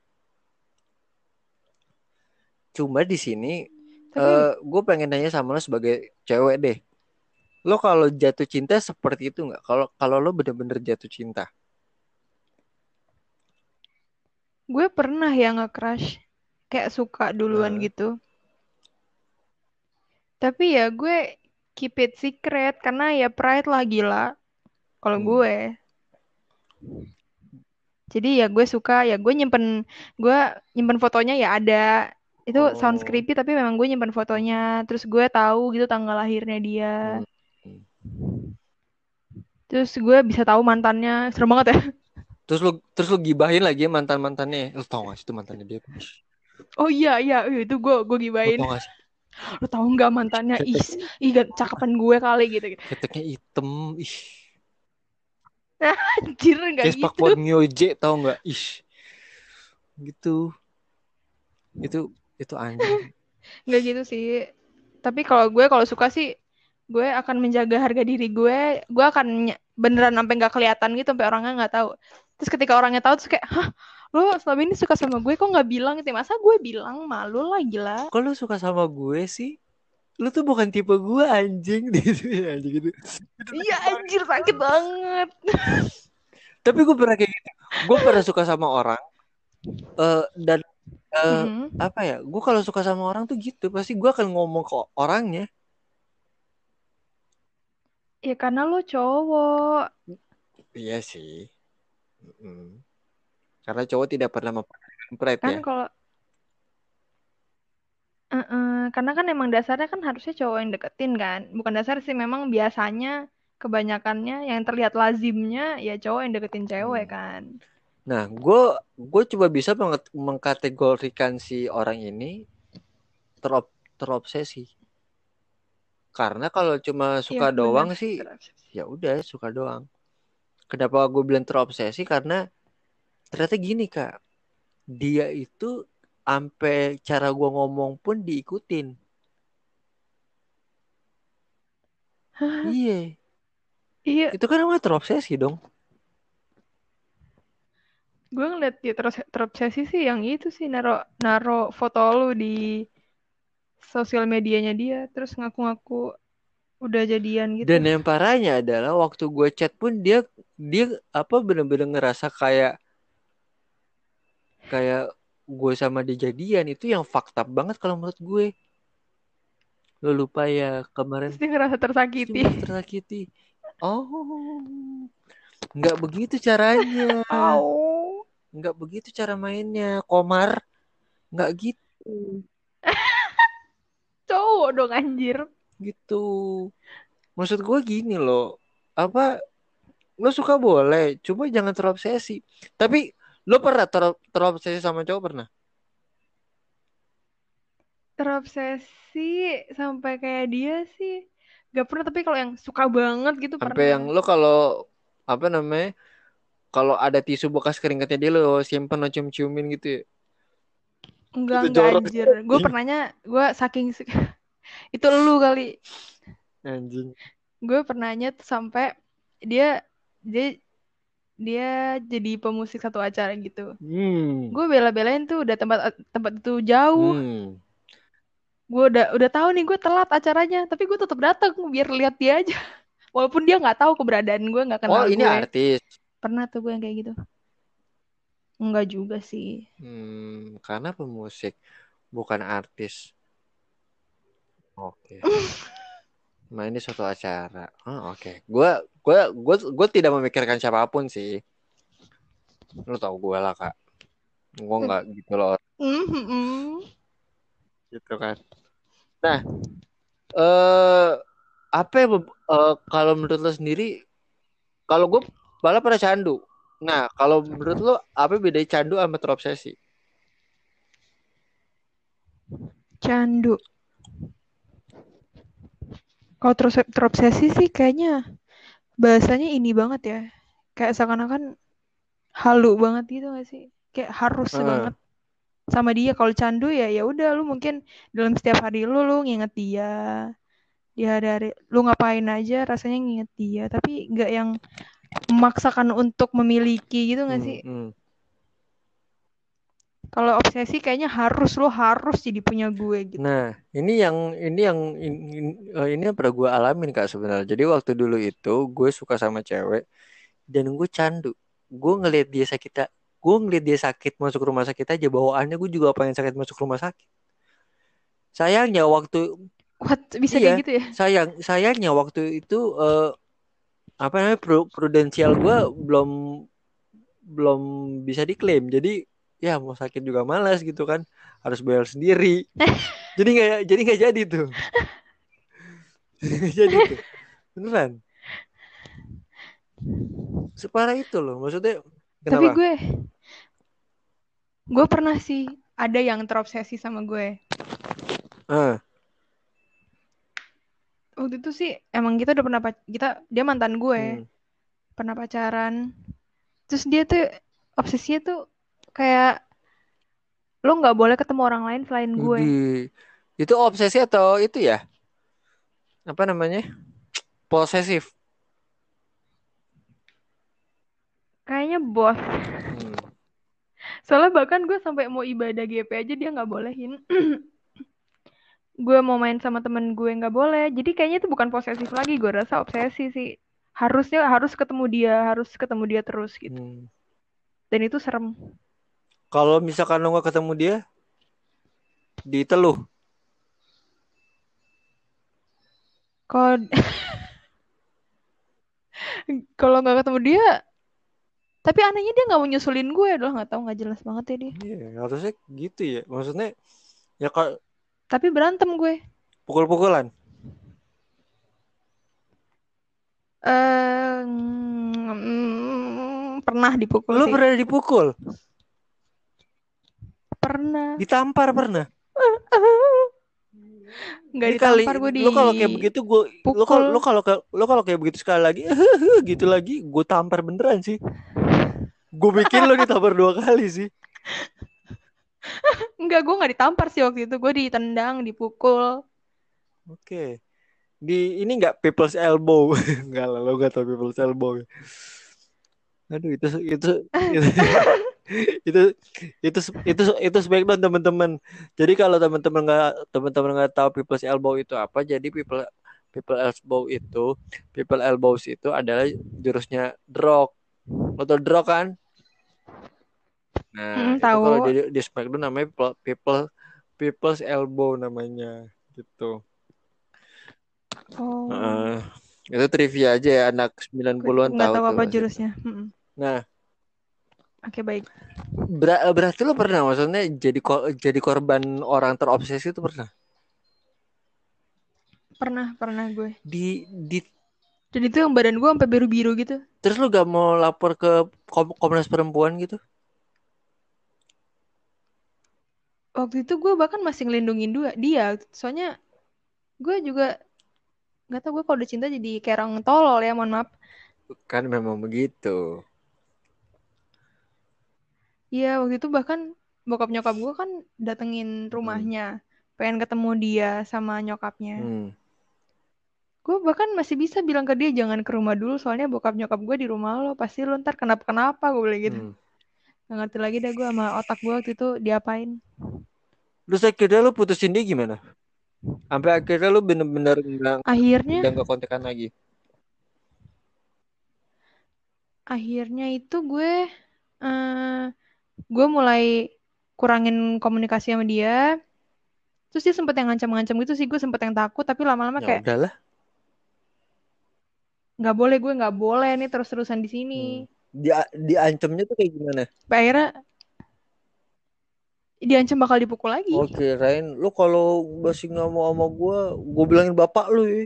S2: cuma di sini
S1: Tapi
S2: gue pengen nanya sama lo sebagai cewek deh lo kalau jatuh cinta seperti itu nggak kalau kalau lo bener-bener jatuh cinta
S1: gue pernah ya nge-crush kayak suka duluan
S2: Nah.
S1: gitu. Tapi ya gue keep it secret karena ya pride lah gila. Kalau
S2: Hmm.
S1: gue. Jadi ya gue suka ya gue nyimpen gue nyimpen fotonya ya ada itu sounds
S2: Oh.
S1: creepy tapi memang gue nyimpen fotonya. Terus gue tahu gitu tanggal lahirnya dia.
S2: Hmm.
S1: terus gue bisa tahu mantannya. Serem banget ya. *laughs*
S2: Terus lo terus lo gibahin lagi mantan mantannya lo tau gak sih itu mantannya dia?
S1: Oh iya iya. Iya, itu gue gue
S2: lo
S1: gibain
S2: tau gak sih?
S1: Nggak mantannya? Ih gak- cakapan gue kali gitu. Gitu
S2: keteknya hitam. Ih.
S1: Anjir nggak
S2: Kayak
S1: gitu.
S2: Spakbon Myoje tau nggak? Ih, gitu. Itu itu anjing. *laughs*
S1: Nggak gitu sih. Tapi kalau gue kalau suka sih gue akan menjaga harga diri gue. Gue akan beneran sampai nggak kelihatan gitu sampai orangnya nggak tahu. Terus ketika orangnya tahu terus kayak hah lo selama ini suka sama gue? Kok nggak bilang gitu masa gue bilang? Malu lah gila.
S2: Kok lu suka sama gue sih? Lu tuh bukan tipe gue anjing. *laughs* Gitu anjing gitu.
S1: Iya anjir sakit banget.
S2: Tapi gue pernah kayak gitu. Gue pernah suka sama orang eh dan eh,
S1: Mhm.
S2: apa ya gue kalau suka sama orang tuh gitu pasti gue akan ngomong ke orangnya
S1: ya karena lo cowok
S2: iya sih Mm. karena cowok tidak pernah memperhatikan pride
S1: kan
S2: ya
S1: kalau Eh-eh, karena kan emang dasarnya kan harusnya cowok yang deketin kan bukan dasar sih memang biasanya kebanyakannya yang terlihat lazimnya ya cowok yang deketin cewek
S2: Hmm.
S1: kan
S2: Nah, gue gue coba bisa mengkategorikan si orang ini terop, terobsesi. Karena kalau cuma suka
S1: Iya,
S2: doang
S1: benar.
S2: sih, ya udah suka doang. Kenapa gue bilang terobsesi? Karena ternyata gini kak, dia itu sampai cara gue ngomong pun diikutin. Iya,
S1: iya
S2: itu kan namanya terobsesi dong.
S1: Gue ngeliat dia terus terobsesi sih yang itu sih naro naro foto lu di sosial medianya dia terus ngaku-ngaku udah jadian gitu
S2: Dan yang parahnya adalah waktu gue chat pun dia dia apa bener-bener ngerasa kayak kayak gue sama dia jadian itu yang fakta banget kalau menurut gue. Lo lupa ya kemarin
S1: dia ngerasa tersakiti
S2: tersakiti. Oh, nggak begitu caranya. *laughs*
S1: Au.
S2: Nggak begitu cara mainnya, Komar. Nggak gitu, *laughs*
S1: cowok dong anjir
S2: gitu. Maksud gue gini loh, apa lo suka boleh, cuma jangan terobsesi. Tapi lo pernah ter- terobsesi sama cowok pernah?
S1: terobsesi sampai kayak dia sih gak pernah tapi kalau yang suka banget gitu
S2: Sampai
S1: pernah
S2: yang lo kalau apa namanya? Kalau ada tisu bekas keringatnya dia lo simpen lo cium-ciumin gitu ya.
S1: enggak
S2: Itu
S1: enggak
S2: jorok.
S1: anjir gue pernahnya gue saking *laughs* itu lu kali
S2: Anjing.
S1: gue pernahnya tuh sampai dia dia dia jadi pemusik satu acara gitu
S2: Hmm.
S1: gue bela-belain tuh udah tempat tempat itu jauh
S2: Hmm.
S1: gue udah udah tahu nih gue telat acaranya tapi gue tetap datang biar lihat dia aja *laughs* walaupun dia nggak tahu keberadaan gue nggak
S2: Oh,
S1: kenal
S2: ini
S1: gue
S2: artis.
S1: Pernah tuh gue yang kayak gitu enggak juga sih
S2: Hmm, karena pemusik bukan artis. Oke. *laughs* Nah, ini suatu acara. Oh, oke. Gua gua gua gua tidak memikirkan siapa pun sih. Lu tau gue lah, Kak. Gua nggak gitu loh,
S1: Mhm.
S2: gitu kan. Nah, eh apa ya? Eh, kalau menurut lo sendiri kalau gue malah pada candu. Nah, kalau menurut lo apa bedanya candu sama terobsesi?
S1: candu kalau terus terobsesi sih kayaknya bahasanya ini banget ya kayak seakan-akan halu banget gitu gak sih kayak harus
S2: Heeh.
S1: banget sama dia kalau candu ya ya udah lu mungkin dalam setiap hari lu lu nginget dia di hari-hari lu ngapain aja rasanya nginget dia tapi nggak yang memaksakan untuk memiliki gitu gak
S2: Hmm,
S1: sih
S2: hmm.
S1: kalau obsesi kayaknya harus lu harus jadi punya gue gitu
S2: Nah, ini yang ini yang ini, ini yang pernah gue alamin kak sebenarnya. Jadi waktu dulu itu gue suka sama cewek dan gue candu. Gue ngelihat dia sakit, gue ngelihat dia sakit masuk rumah sakit aja bawaannya gue juga pengen sakit masuk rumah sakit. Sayangnya waktu
S1: what bisa
S2: Iya.
S1: kayak gitu ya
S2: sayang sayangnya waktu itu eh, apa namanya pru- prudensial gue belum belum bisa diklaim. Jadi ya mau sakit juga malas gitu kan harus bayar sendiri. *laughs* jadi nggak jadi nggak jadi tuh. Jadi tuh. Beneran. Separah itu loh. Maksudnya
S1: Tapi
S2: kenapa?
S1: gue, gue pernah sih ada yang terobsesi sama gue.
S2: Ah,
S1: Waktu itu sih emang kita udah pernah kita dia mantan gue,
S2: hmm.
S1: pernah pacaran. Terus dia tuh obsesinya tuh kayak lo nggak boleh ketemu orang lain selain gue.
S2: Widih. Itu obsesi atau itu ya? Apa namanya? Posesif.
S1: Kayaknya bos.
S2: Hmm.
S1: Soalnya bahkan gue sampai mau ibadah GP aja dia nggak bolehin. *clears throat* gue mau main sama temen gue nggak boleh. Jadi kayaknya itu bukan posesif lagi. Gue rasa obsesi sih. Harusnya harus ketemu dia, harus ketemu dia terus gitu.
S2: Hmm.
S1: Dan itu serem.
S2: Kalau misalkan lo nggak ketemu dia, diteluh.
S1: Kalau *laughs* kalau nggak ketemu dia, tapi anehnya dia nggak mau nyusulin gue loh, nggak tahu nggak jelas banget ya dia.
S2: Iya, harusnya gitu ya. Maksudnya ya kalau
S1: Tapi berantem gue.
S2: pukul-pukulan.
S1: Eh, mm, pernah dipukul
S2: Lo
S1: sih.
S2: pernah dipukul,
S1: Pernah.
S2: ditampar pernah.
S1: Nggak
S2: Ini kali
S1: ditampar gue di
S2: lo kalau kayak begitu gue lo kalau lo kalau lo kalau kayak begitu sekali lagi *laughs* gitu lagi gue tampar beneran sih. Gue bikin lo ditampar dua kali sih.
S1: Enggak, gue nggak ditampar sih waktu itu. Gue ditendang, dipukul.
S2: Oke. Di ini enggak people's elbow. *laughs* Enggak lah, lo gak tau people's elbow. Aduh, itu itu itu *laughs* itu itu itu itu Smackdown teman-teman. Jadi kalau teman-teman nggak teman-teman nggak tahu people's elbow itu apa, jadi people people elbow itu people elbows itu adalah jurusnya drog. Lo tau drog kan? Nah,
S1: Mm,
S2: itu kalau di, di Smackdown namanya people, people people's elbow namanya gitu.
S1: Oh,
S2: Heeh. itu trivia aja ya anak
S1: gue
S2: 90-an
S1: nggak
S2: tahu
S1: tahu apa
S2: pasti.
S1: jurusnya.
S2: Nah,
S1: Oke, baik.
S2: ber- berarti lo pernah maksudnya jadi ko- jadi korban orang terobsesi itu pernah?
S1: Pernah, pernah gue.
S2: Di di
S1: Dan itu yang badan gue sampai biru-biru gitu.
S2: terus lo gak mau lapor ke Kom- Komnas Perempuan gitu?
S1: Waktu itu gue bahkan masih ngelindungin dua dia. Soalnya gue juga nggak tahu gue kalau udah cinta jadi kayak orang tolol ya, mohon maaf.
S2: Kan memang begitu.
S1: Iya, waktu itu bahkan bokap nyokap gue kan datengin rumahnya, pengen ketemu dia sama nyokapnya.
S2: Hmm.
S1: Gue bahkan masih bisa bilang ke dia jangan ke rumah dulu, soalnya bokap nyokap gue di rumah lo, pasti lo ntar kenapa-kenapa gue bilang gitu.
S2: Hmm.
S1: Gak ngerti lagi deh gue sama otak gue waktu itu diapain.
S2: Terus akhirnya lo putusin dia gimana? Sampai akhirnya lo bener-bener nggak
S1: Akhirnya,
S2: udah nggak kontekan lagi.
S1: akhirnya itu gue, eh gue mulai kurangin komunikasi sama dia. Terus dia sempet yang ngancam-ngancam gitu sih, gue sempet yang takut, tapi lama-lama
S2: Ya
S1: kayak
S2: udahlah.
S1: nggak boleh gue nggak boleh nih terus-terusan di sini.
S2: Hmm. Dia diancamnya tuh kayak gimana?
S1: Sampai akhirnya diancam bakal dipukul lagi.
S2: Oke, Rain, lu kalau masih nggak mau sama gue, gue bilangin bapak lu ya.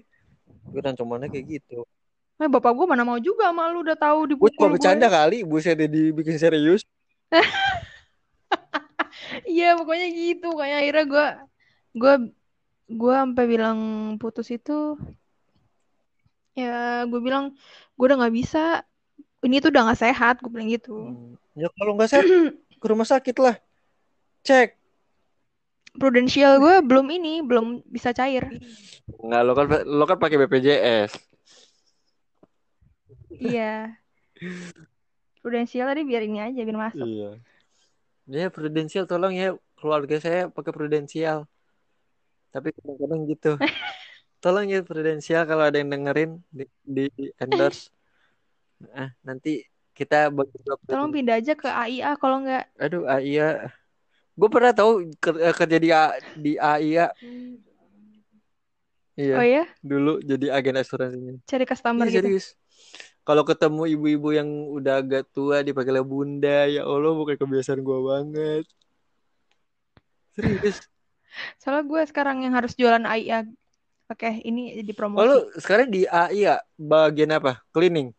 S2: Gue ancamannya kayak gitu.
S1: Eh, bapak gue mana mau juga sama lu udah tahu
S2: Gue
S1: dipukul
S2: cuma
S1: gue.
S2: bercanda kali, buset dia dibikin serius. *laughs*
S1: Iya pokoknya gitu. Kayak akhirnya gue gue gue sampai bilang putus itu ya gue bilang gue udah nggak bisa. Ini tuh udah nggak sehat. Gue bilang gitu.
S2: Hmm. Ya kalau nggak sehat, *clears throat* ke rumah sakit lah. Cek.
S1: Prudensial gue belum ini belum bisa cair.
S2: Nggak, lo kan lo kan pakai BPJS.
S1: Iya. Prudensial tadi biar ini aja biar masuk.
S2: Iya. Ya prudensial tolong ya keluarga saya pakai prudensial. Tapi kadang-kadang gitu. *laughs* Tolong ya prudensial kalau ada yang dengerin di, di endorse. Ah, nanti kita bagi
S1: Tolong pindah aja ke AIA kalau nggak.
S2: Aduh, AIA. Gue pernah tahu eh, kerja di A- di AIA. Iya,
S1: Oh ya,
S2: dulu jadi agen asuransinya.
S1: cari customer
S2: Iya,
S1: gitu.
S2: serius. Kalau ketemu ibu-ibu yang udah agak tua dipanggilnya bunda, ya Allah bukan kebiasaan gue banget. Serius. *laughs*
S1: Soalnya gue sekarang yang harus jualan AIA. Oke, ini di
S2: Oh,
S1: promosi.
S2: lu sekarang di AIA bagian apa? Cleaning.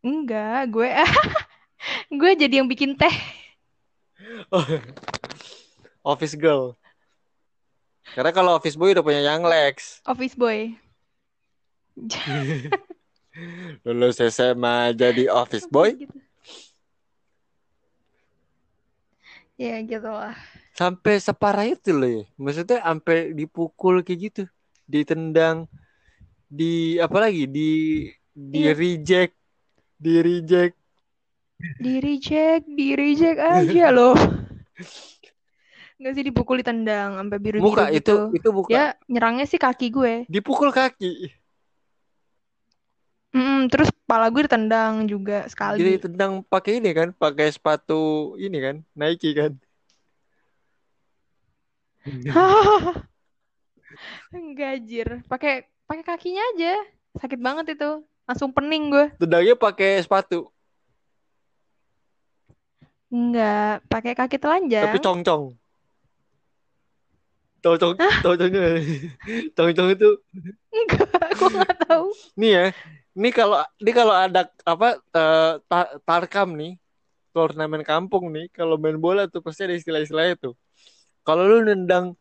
S1: Enggak, gue *laughs* gue jadi yang bikin teh.
S2: Oh, office girl. Karena kalau office boy udah punya yang Lex.
S1: Office boy. *laughs*
S2: Lulus SMA jadi office boy.
S1: Gitu. Ya gitu lah.
S2: Sampai separah itu loh ya. Maksudnya sampai dipukul kayak gitu, ditendang, di apa lagi, di di
S1: Iya.
S2: reject, di reject.
S1: Di reject, di reject aja loh. Nggak sih dipukul ditendang sampai biru-biru
S2: Muka itu
S1: gitu.
S2: itu bukan
S1: Ya nyerangnya sih kaki gue.
S2: dipukul kaki.
S1: Mm, terus kepala gue ditendang juga
S2: Jadi
S1: sekali.
S2: tendang pakai ini kan, pakai sepatu ini kan, Nike kan. *laughs*
S1: Enggak anjir. Pakai pakai kakinya aja. Sakit banget itu. Langsung pening gue.
S2: Tendangnya pakai sepatu,
S1: Enggak, pakai kaki telanjang.
S2: tapi cong-cong. Cong-cong, cong-congnya. Cong-cong itu
S1: Enggak, gue nggak tahu.
S2: nih ya. Ini kalau ini kalau ada apa eh, ta- tarkam nih, turnamen kampung nih, kalau main bola tuh pasti ada istilah-istilahnya tuh. Kalau lu nendang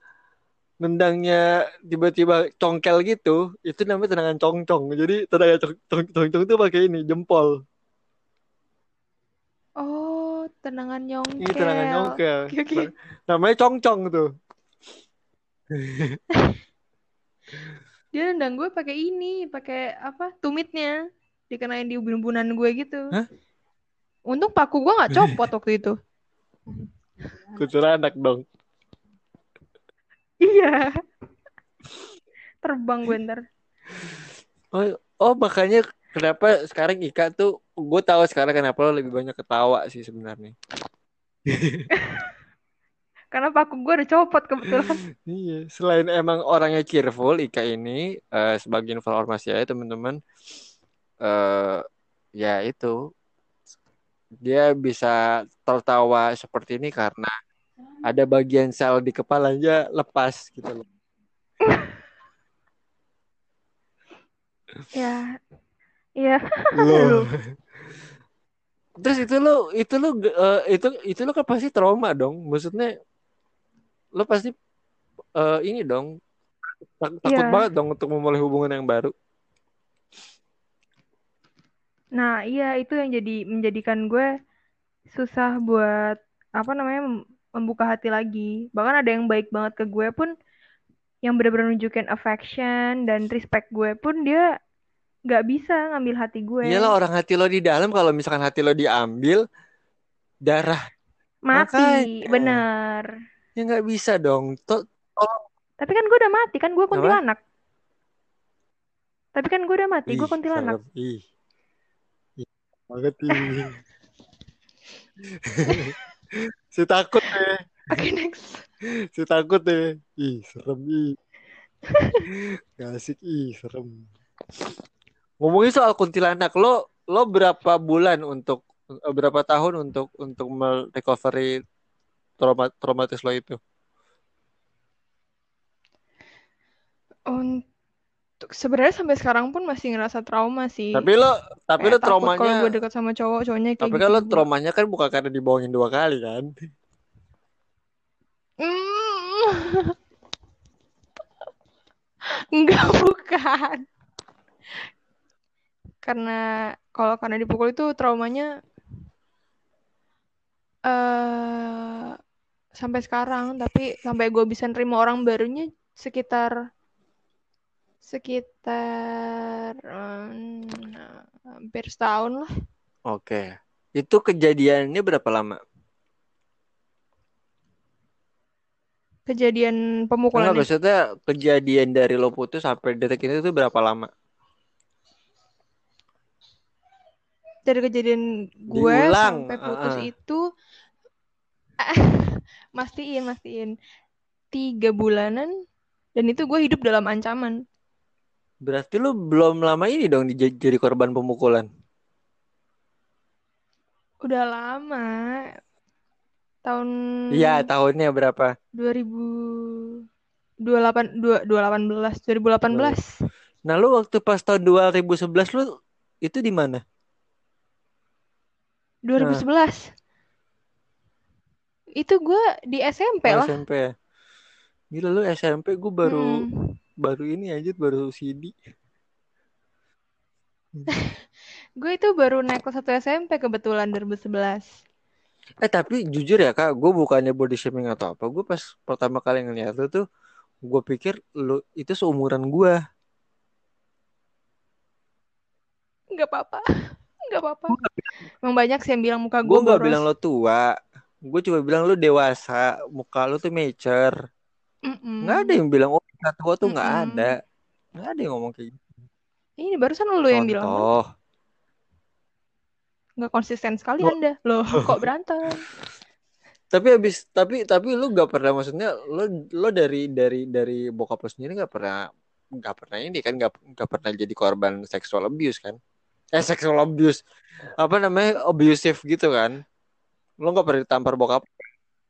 S2: nendangnya tiba-tiba congkel gitu, itu namanya tendangan cong-cong. Jadi tendangan cong- cong- cong-cong tuh pakai ini jempol.
S1: Oh, tendangan nyongkel.
S2: Ini tendangan.
S1: Oke, oke.
S2: Namanya cong-cong tuh. *laughs*
S1: Dia nendang gue pakai ini, pakai apa? Tumitnya. Dikenain di ubin-ubinan gue gitu.
S2: Hah?
S1: Untung paku gue nggak copot waktu itu.
S2: Kucur anak dong.
S1: Iya. Terbang gue ntar.
S2: Oh, oh makanya kenapa sekarang Ika tuh gue tahu sekarang kenapa lo lebih banyak ketawa sih sebenarnya. *laughs*
S1: Karena paku gue udah copot kebetulan.
S2: Iya, selain emang orangnya cheerful, Ika ini eh, sebagai informasi ya teman-teman, eh ya itu dia bisa tertawa seperti ini karena ada bagian sel di kepalanya lepas gitu loh.
S1: ya. Iya.
S2: Loh. Terus itu lo itu lo eh, itu itu lo kan pasti trauma dong. Maksudnya lo pasti eh, ini dong tak- takut
S1: Iya.
S2: banget dong untuk memulai hubungan yang baru.
S1: Nah, iya itu yang jadi menjadikan gue susah buat apa namanya membuka hati lagi. Bahkan ada yang baik banget ke gue pun yang benar-benar nunjukin affection dan respect gue pun dia nggak bisa ngambil hati gue.
S2: Iyalah orang hati lo di dalam kalau misalkan hati lo diambil darah
S1: Mati,
S2: makanya.
S1: bener.
S2: ya nggak bisa dong. To-
S1: Tapi kan gue udah mati, kan gue
S2: Apa?
S1: kuntilanak. Tapi kan gue udah mati, gue kuntilanak.
S2: Ih. Ih, banget ih. *laughs* si takut deh,
S1: Oke, next.
S2: si takut deh. Ih, serem ih. Gak asik ih, serem. Ngomongin soal kuntilanak, lo lo berapa bulan untuk eh, berapa tahun untuk untuk merecovery trauma traumatis lo itu?
S1: Untuk sebenarnya sampai sekarang pun masih ngerasa trauma sih.
S2: Tapi lo tapi lo
S1: Kayak takut kalau gue
S2: traumanya
S1: dekat sama cowok, cowoknya kayak
S2: tapi
S1: gitu
S2: kan lo
S1: juga.
S2: traumanya kan bukan karena dibohongin dua kali kan?
S1: Mm. *laughs* Enggak, bukan. Karena kalau karena dipukul itu traumanya eh sampai sekarang, tapi sampai gue bisa nerima orang barunya sekitar sekitar em, hampir setahun lah.
S2: Oke. Itu kejadiannya berapa lama?
S1: Kejadian
S2: Enggak,
S1: pemukulannya.
S2: maksudnya kejadian dari lo putus sampai detik ini tuh berapa lama?
S1: Dari kejadian gue
S2: Diulang.
S1: sampai putus
S2: ah.
S1: itu *laughs* mastiin mastiin tiga bulanan dan itu gue hidup dalam ancaman
S2: Berarti lo belum lama ini dong jadi korban pemukulan.
S1: udah lama tahun
S2: Iya, tahunnya berapa?
S1: 2000 28 dua- 2018 2018
S2: Nah, lo waktu pas tahun 2011 lo itu di mana?
S1: 2011 itu gue di SMP
S2: Oh,
S1: lah
S2: SMP ya? Gila lo SMP gue baru
S1: Mm.
S2: Baru ini aja baru CD. *laughs*
S1: gue itu baru naik kelas 1 SMP kebetulan 2011
S2: Eh tapi jujur ya kak, gue bukannya body shaming atau apa. Gue pas pertama kali ngeliat lu tuh, gue pikir lu itu seumuran gue.
S1: nggak apa-apa *laughs* nggak apa-apa emang banyak sih yang bilang muka
S2: Gue
S1: gue
S2: nggak
S1: boros
S2: bilang lo tua, gue cuma bilang lu dewasa, muka lu tuh mature.
S1: Mm-mm.
S2: Nggak ada yang bilang oh kita tua tuh nggak ada. Nggak ada yang ngomong kayak gitu.
S1: ini barusan lu yang bilang?
S2: Contoh.
S1: nggak konsisten sekali
S2: Lo-
S1: anda loh *laughs* kok berantem
S2: Tapi habis tapi tapi lu gak pernah maksudnya lo lo dari dari dari bokap lo sendiri gak pernah nggak pernah ini kan nggak nggak pernah jadi korban sexual abuse kan? Eh sexual abuse apa namanya abusive gitu kan? Lo nggak pernah ditampar bokap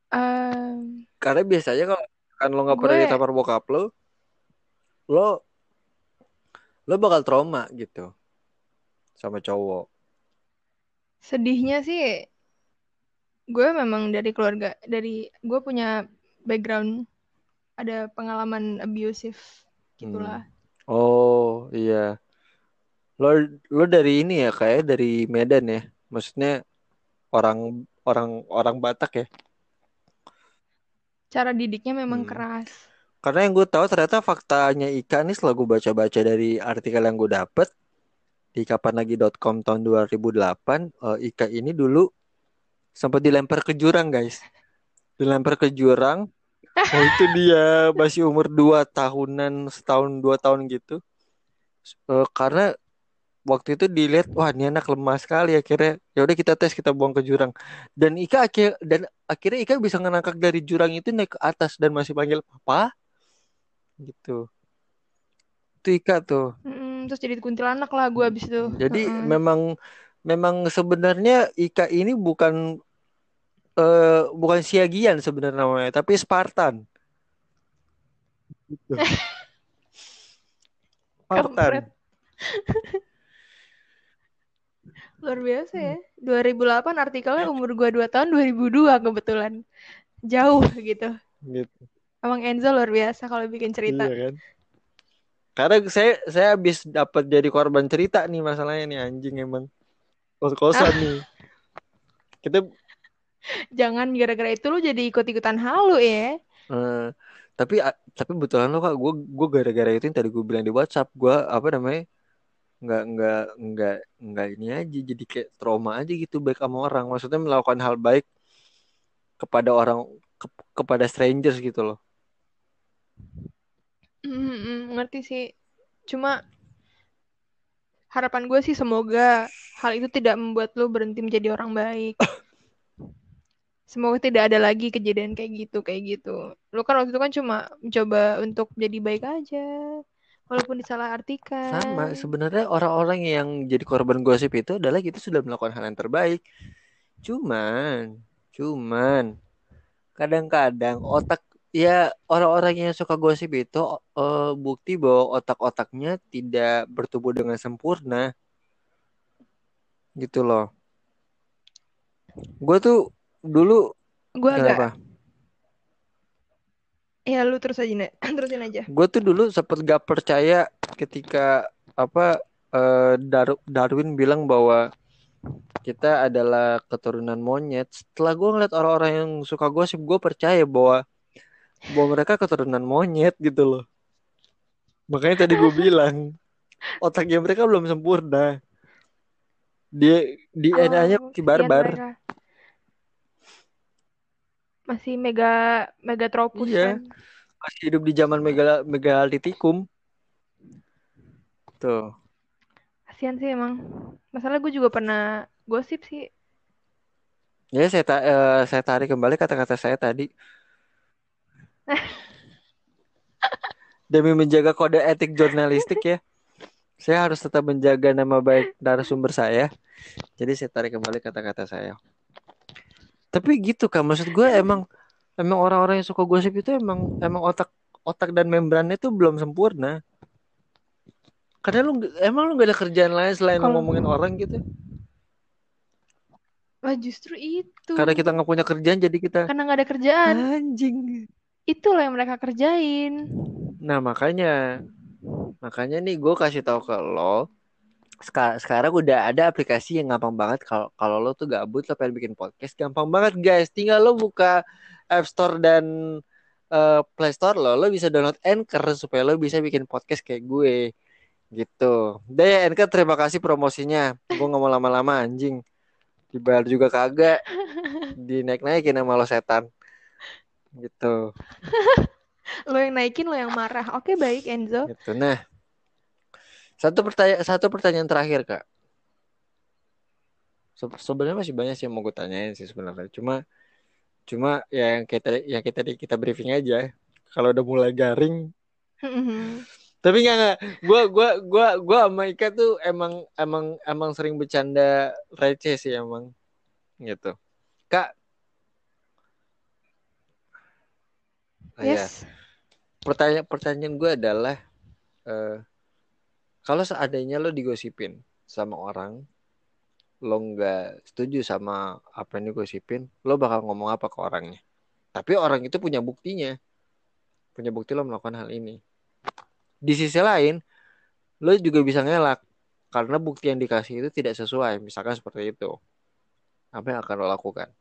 S1: Ehm,
S2: karena biasanya kalau kan lo nggak pernah
S1: Gue-
S2: ditampar bokap lo, lo lo bakal trauma gitu sama cowok.
S1: sedihnya sih gue memang dari keluarga dari gue punya background ada pengalaman abusive gitulah
S2: Oh iya. Lo lo dari ini ya kayak dari Medan ya. Maksudnya orang orang orang Batak ya.
S1: Cara didiknya memang
S2: Hmm.
S1: keras
S2: Karena yang gue tahu ternyata faktanya Ika nih setelah gue baca-baca dari artikel yang gue dapet di kapanlagi.com tahun 2008, eh, Ika ini dulu sempat dilempar ke jurang guys. Dilempar ke jurang. Oh *laughs* itu dia masih umur 2 tahunan, setahun dua tahun gitu. Eh, karena waktu itu dilihat wah ini anak lemah sekali. Akhirnya ya udah kita tes kita buang ke jurang. Dan Ika akhir dan akhirnya Ika bisa ngenangkak dari jurang itu naik ke atas dan masih panggil papa? Gitu. Itu Ika tuh.
S1: Mm-mm, terus jadi kuntilanak lah gue abis itu.
S2: Jadi
S1: Mm-mm.
S2: memang memang sebenarnya Ika ini bukan eh bukan Siagian sebenarnya namanya tapi Spartan. Gitu. *laughs* Spartan. *laughs*
S1: luar biasa ya. 2008 artikelnya umur gue 2 tahun 2002 kebetulan. Jauh gitu.
S2: Gitu.
S1: Emang Enzo luar biasa kalau bikin cerita.
S2: Iya kan? Karena saya saya habis dapat jadi korban cerita nih masalahnya nih anjing emang. Kos-kosan nih. Kita
S1: jangan gara-gara itu lu jadi ikut-ikutan halu ya.
S2: Eh, tapi tapi betulan lo kak, gue gue gara-gara itu yang tadi gue bilang di WhatsApp, gue apa namanya nggak nggak nggak nggak ini aja jadi kayak trauma aja gitu baik sama orang. Maksudnya melakukan hal baik kepada orang ke- kepada strangers gitu loh.
S1: Mm-mm, ngerti sih cuma harapan gue sih semoga hal itu tidak membuat lu berhenti menjadi orang baik *coughs* semoga tidak ada lagi kejadian kayak gitu kayak gitu lu kan waktu itu kan cuma mencoba untuk jadi baik aja walaupun disalahartikan
S2: Sama, sebenarnya orang-orang yang jadi korban gosip itu adalah kita sudah melakukan hal yang terbaik. Cuman, cuman kadang-kadang otak ya orang-orang yang suka gosip itu eh, bukti bahwa otak-otaknya tidak bertumbuh dengan sempurna. Gitu loh. Gue tuh dulu
S1: gue agak
S2: kenapa?
S1: Ya lu terus aja Nek. terusin aja
S2: Gue tuh dulu sempet gak percaya ketika apa eh, Dar- Darwin bilang bahwa kita adalah keturunan monyet. Setelah gue ngeliat orang-orang yang suka gosip, gue percaya bahwa bahwa mereka keturunan monyet gitu loh. Makanya tadi gue *laughs* bilang otaknya mereka belum sempurna. Dia DNA-nya
S1: Oh,
S2: masih
S1: kesian
S2: barbar.
S1: Masih mega megatropus
S2: Iya.
S1: kan
S2: Masih hidup di zaman megala megalitikum. Tuh.
S1: kasian sih emang masalah gue juga pernah gosip sih
S2: Ya saya ta- eh, saya tarik kembali kata-kata saya tadi. *laughs* Demi menjaga kode etik jurnalistik ya. Saya harus tetap menjaga nama baik narasumber saya. Jadi saya tarik kembali kata-kata saya. Tapi gitu kan maksud gue emang emang orang-orang yang suka gosip itu emang emang otak otak dan membrannya itu belum sempurna. Karena lu emang lu gak ada kerjaan lain selain
S1: Kalau-
S2: ngomongin orang gitu.
S1: wah justru itu
S2: Karena kita nggak punya kerjaan jadi kita
S1: karena nggak ada kerjaan
S2: anjing.
S1: itulah yang mereka kerjain
S2: Nah makanya makanya nih gue kasih tahu ke lo sekarang udah ada aplikasi yang gampang banget. Kalau kalau lo tuh gabut lo pengen bikin podcast gampang banget guys. Tinggal lo buka App Store dan eh, Play Store lo lo bisa download Anchor supaya lo bisa bikin podcast kayak gue. Gitu. Udah ya Anchor terima kasih promosinya. Gue nggak mau lama-lama anjing. Dibayar juga kagak. Dinaik-naikin sama lo setan. Gitu. *laughs*
S1: Lo yang naikin, lo yang marah. Oke, baik Enzo.
S2: gitu nah satu pertanyaan satu pertanyaan terakhir kak. Se- sebenarnya masih banyak sih yang mau gue tanyain sih sebenarnya. Cuma cuma ya yang kita yang kita kita briefing aja kalau udah mulai garing. Tapi nggak nggak. Gue gua gua gua sama Ika tuh emang emang emang sering bercanda receh sih emang gitu. Kak. Oh, ya.
S1: yes.
S2: pertanyaan pertanyaan gue adalah eh, kalau seandainya lo digosipin sama orang lo nggak setuju sama apa yang digosipin lo bakal ngomong apa ke orangnya? Tapi orang itu punya buktinya. Punya bukti lo melakukan hal ini. Di sisi lain lo juga bisa ngelak karena bukti yang dikasih itu tidak sesuai. Misalkan seperti itu. Apa yang akan lo lakukan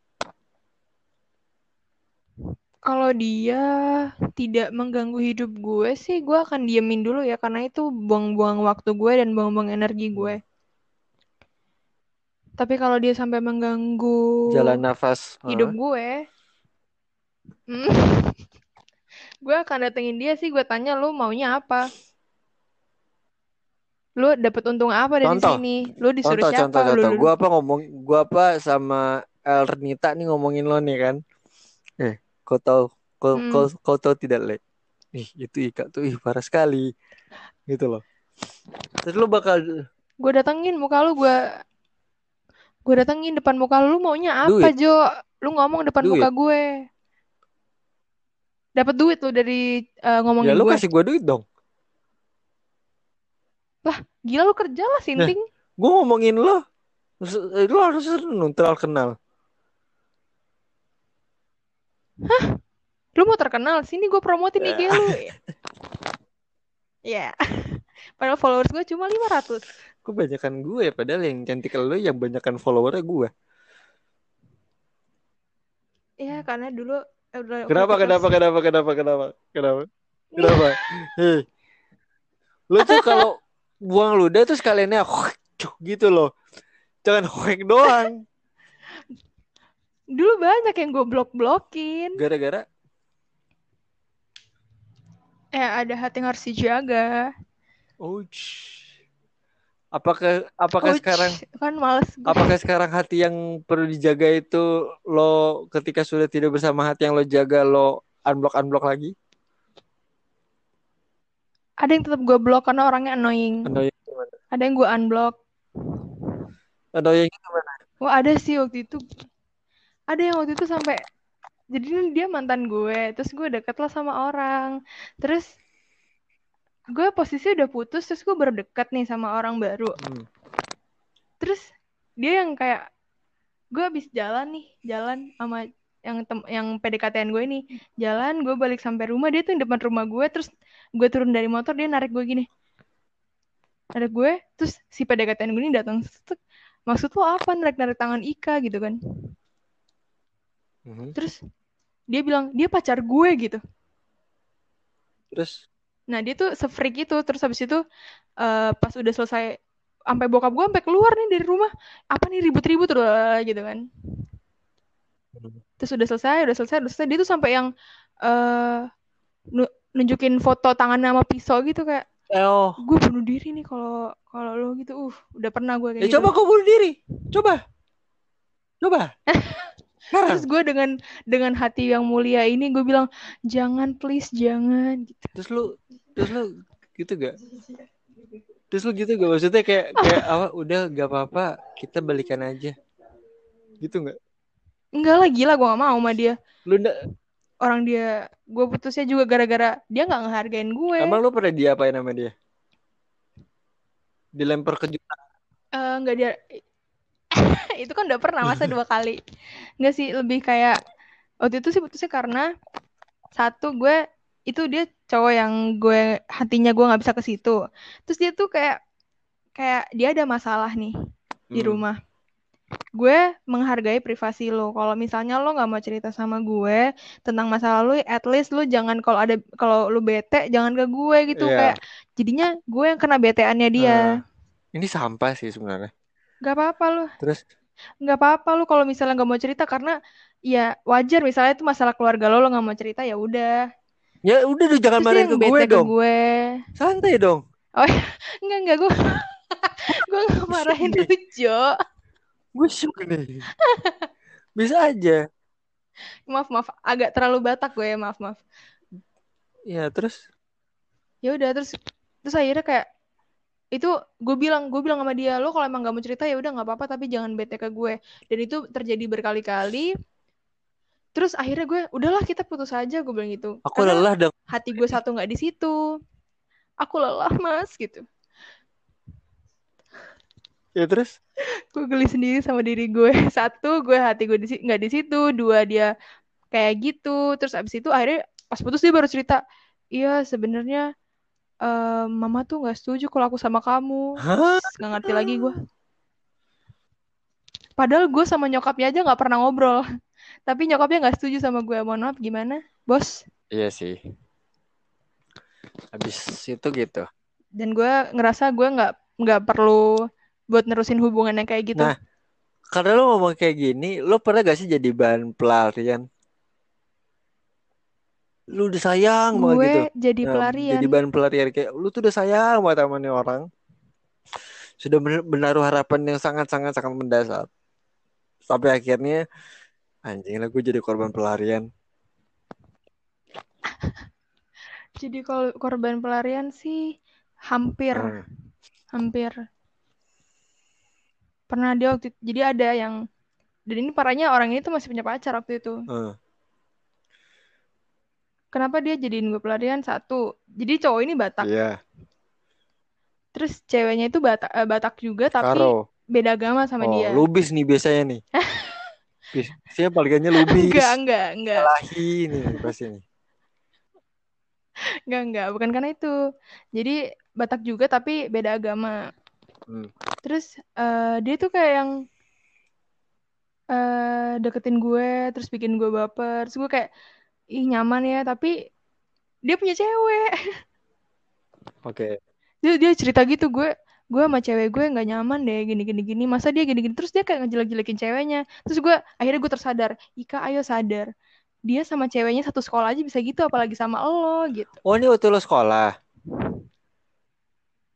S1: Kalau dia tidak mengganggu hidup gue sih, gue akan diemin dulu ya, karena itu buang-buang waktu gue dan buang-buang energi gue. Tapi kalau dia sampai mengganggu
S2: jalan nafas
S1: hidup
S2: Hah?
S1: gue, hmm, *laughs* gue akan datengin dia sih, gue tanya lu maunya apa? Lu dapet untung apa dari
S2: Contoh.
S1: sini? Lu disuruh
S2: contoh
S1: siapa?
S2: contoh
S1: Lu
S2: contoh gua apa ngomong gua apa sama Ernita nih ngomongin lo nih kan eh kau tahu kau
S1: Hmm.
S2: kau kau tahu tidak le ih itu Ika tuh ih parah sekali. Gitu loh. Terus lo bakal
S1: gue datengin muka lu gue gue datengin depan muka lu. Lu maunya apa
S2: Duit.
S1: Jo? Lu ngomong depan
S2: Duit.
S1: muka gue. Dapat duit lu dari
S2: ya
S1: ngomongin
S2: lo
S1: gue.
S2: kasih gua duit dong.
S1: Gila lu kerja lah sinting.
S2: gua ngomongin lo lo harus neutral kenal
S1: lu mau terkenal? Sini gue promotin IG lu. Ya. *laughs* Padahal followers gue cuma 500
S2: kebanyakan gue padahal yang cantik lo yang banyakan followernya gue
S1: ya karena dulu eh,
S2: kenapa kenapa kenapa kenapa kenapa kenapa? Kenapa? Hei. Lo tuh kalau buang ludah tuh sekaliannya *laughs* gitu loh. Jangan hoek doang
S1: dulu banyak yang gue blok blokin
S2: gara-gara?
S1: Eh ada hati yang harus dijaga.
S2: Ouch. Apakah apakah
S1: Ouch,
S2: sekarang
S1: kan males gue.
S2: apakah sekarang hati yang perlu dijaga itu lo ketika sudah tidak bersama hati yang lo jaga lo unblock unblock lagi?
S1: Ada yang tetap gue blok karena orangnya annoying.
S2: Annoying gimana
S1: ada yang gue unblock.
S2: Annoying gimana
S1: Wah ada sih waktu itu ada yang waktu itu sampai jadi dia mantan gue terus gue deket lah sama orang. Terus gue posisi udah putus terus gue baru deket nih sama orang baru.
S2: Hmm.
S1: terus dia yang kayak gue habis jalan nih jalan sama yang tem yang PDKT-an gue ini. Jalan gue balik sampai rumah dia tuh di depan rumah gue terus gue turun dari motor dia narik gue gini. Narik gue terus si PDKT-an gue ini datang maksud lo apa narik narik tangan Ika? gitu kan
S2: Mhm.
S1: terus dia bilang dia pacar gue gitu.
S2: Terus?
S1: Nah dia tuh se-freak itu. Terus habis itu eh, pas udah selesai sampai bokap gue sampai keluar nih dari rumah. Apa nih ribut-ribut udah gitu kan.
S2: Hmm.
S1: terus udah selesai udah selesai udah selesai. Dia tuh sampai yang nu- nunjukin foto tangan sama pisau gitu kayak
S2: oh
S1: gue bunuh diri nih kalau kalau lo gitu. Uh udah pernah gue kayak
S2: ya
S1: gitu.
S2: coba kau bunuh diri. Coba. Coba *laughs*
S1: terus gue dengan dengan hati yang mulia ini gue bilang jangan please jangan gitu.
S2: Terus lu terus lu gitu gak? Terus lu gitu gak? Maksudnya kayak kayak apa udah gak apa-apa kita balikan aja. Gitu nggak
S1: enggak lah gila gue gak mau sama dia.
S2: Lu ndak
S1: orang dia gue putusnya juga gara-gara dia nggak ngehargain gue.
S2: Emang lu pernah diapain sama dia? Dilempar kejutan
S1: Eh, nggak dia *laughs* itu kan udah pernah masa dua kali nggak sih lebih kayak waktu itu sih putusnya karena satu gue itu dia cowok yang gue hatinya gue nggak bisa ke situ terus dia tuh kayak kayak dia ada masalah nih di
S2: Hmm.
S1: rumah. Gue menghargai privasi lo. Kalau misalnya lo nggak mau cerita sama gue tentang masalah lo, at least lo jangan kalau ada kalau lo bete jangan ke gue gitu
S2: Iya.
S1: kayak jadinya gue yang kena beteannya dia.
S2: Ah. Ini sampah sih sebenarnya.
S1: Gak apa-apa lo,
S2: Terus
S1: nggak apa-apa lo kalau misalnya nggak mau cerita karena ya wajar misalnya itu masalah keluarga lo lo nggak mau cerita ya udah.
S2: ya udah dong jangan marahin ke gue
S1: bete ke
S2: dong.
S1: gue.
S2: Santai dong.
S1: Enggak enggak gue gue nggak *laughs* marahin lu Jo.
S2: Gue shock nih. Bisa aja.
S1: Maaf maaf agak terlalu batak gue maaf maaf.
S2: Ya terus
S1: ya udah terus terus akhirnya kayak itu gue bilang gue bilang sama dia lo kalau emang gak mau cerita ya udah nggak apa-apa tapi jangan bete ke gue. Dan itu terjadi berkali-kali. Terus akhirnya gue udahlah kita putus aja gue bilang gitu.
S2: Aku
S1: Karena
S2: lelah dong.
S1: hati gue satu nggak di situ. Aku lelah mas gitu.
S2: Ya terus?
S1: Gue geli sendiri sama diri gue. *laughs* Satu gue hati gue nggak di situ. Dua dia kayak gitu. Terus abis itu akhirnya pas putus dia baru cerita iya sebenarnya eh, mama tuh nggak setuju kalau aku sama kamu. Nggak ngerti lagi gue padahal gue sama nyokapnya aja nggak pernah ngobrol. *laughs* Tapi nyokapnya nggak setuju sama gue mohon maaf gimana? Bos?
S2: Iya sih. Habis itu gitu.
S1: dan gue ngerasa gue nggak nggak perlu buat nerusin hubungan yang kayak gitu.
S2: Nah, Karena lo ngomong kayak gini, lo pernah gak sih jadi bahan pelarian? Lu udah sayang banget
S1: gue
S2: gitu.
S1: jadi
S2: Nah,
S1: pelarian
S2: Jadi bahan pelarian kayak lu tuh udah sayang banget sama nih orang. Sudah menaruh harapan yang sangat-sangat sangat mendasar. Sampai akhirnya anjing lah gue jadi korban pelarian. *laughs*
S1: jadi kalau korban pelarian sih hampir
S2: Hmm.
S1: hampir pernah dia waktu itu- jadi ada yang dan ini parahnya orang ini tuh masih punya pacar waktu itu
S2: Hmm.
S1: Kenapa dia jadiin gue pelarian satu jadi cowok ini Batak
S2: Iya.
S1: terus ceweknya itu Batak eh, Batak juga tapi
S2: Karo.
S1: beda agama sama
S2: Oh,
S1: dia
S2: lubis nih biasanya nih. *laughs* Siapa panggilannya lubis?
S1: enggak enggak enggak
S2: Lahi nih pasti nih.
S1: enggak enggak bukan karena itu jadi Batak juga tapi beda agama
S2: Hmm.
S1: terus eh, dia tuh kayak yang eh deketin gue terus bikin gue baper terus gue kayak ih nyaman ya tapi dia punya cewek
S2: Oke.
S1: dia dia cerita gitu gue gue sama cewek gue nggak nyaman deh gini gini gini masa dia gini gini terus dia kayak ngejelek-jelekin ceweknya terus gue akhirnya gue tersadar Ika ayo sadar dia sama ceweknya satu sekolah aja bisa gitu apalagi sama lo gitu
S2: Oh, ini waktu lo sekolah.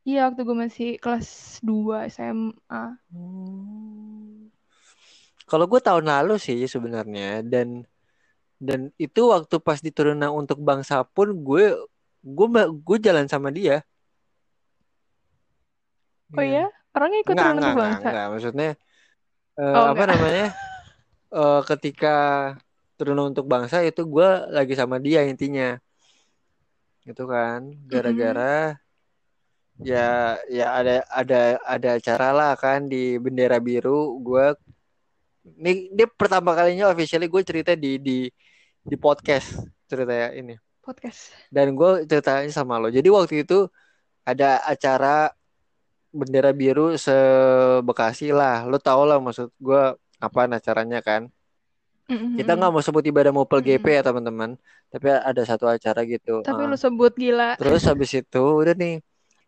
S1: iya waktu gue masih kelas 2 SMA
S2: Hmm. Kalau gue tahun lalu sih sebenarnya dan dan itu waktu pas di turunan untuk bangsa pun gue gue gue jalan sama dia.
S1: oh iya orangnya ikut
S2: enggak,
S1: untuk bangsa
S2: enggak. Maksudnya eh,
S1: Oh,
S2: apa
S1: enggak.
S2: namanya? *laughs* Eh, ketika turun untuk bangsa itu gue lagi sama dia intinya. Gitu kan. Gara-gara ya ya ada ada ada acara lah kan di bendera biru gue ini dia pertama kalinya officially gue cerita di di di podcast cerita ini.
S1: Podcast.
S2: Dan gue ceritanya sama lo. Jadi waktu itu ada acara bendera biru se Bekasi lah. Lo tau lah maksud gue apaan acaranya kan? Kita nggak mau sebut ibadah mopel
S1: Mm-mm.
S2: GP ya teman-teman. Tapi ada satu acara gitu.
S1: Tapi
S2: Eh.
S1: lu sebut gila.
S2: Terus habis itu udah nih.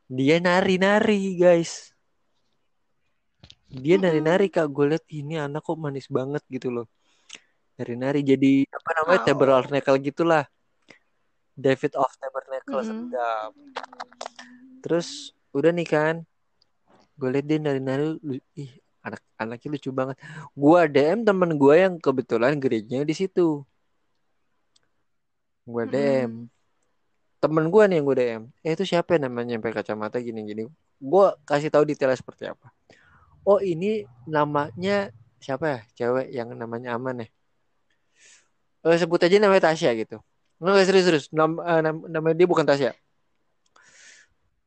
S2: Dia nari-nari guys. Dia nari-nari kak. Gue liat ini anak kok manis banget gitu loh nari-nari jadi apa namanya
S1: Oh.
S2: tabernacle gitulah. David of Tabernacle
S1: Mm-mm.
S2: sedap. Terus udah nih kan gue liat dia nari-nari ih anak anaknya lucu banget. Gue DM temen gue yang kebetulan gerejanya di situ. Gue DM
S1: Mm-mm.
S2: temen gue nih yang gue DM eh itu siapa ya namanya yang pakai kacamata gini-gini. Gue kasih tahu detailnya seperti apa. Oh ini namanya siapa ya? Cewek yang namanya aman ya eh, sebut aja namanya Tasya gitu. Nggak serius serius. Nam, eh, nam- namanya dia bukan Tasya.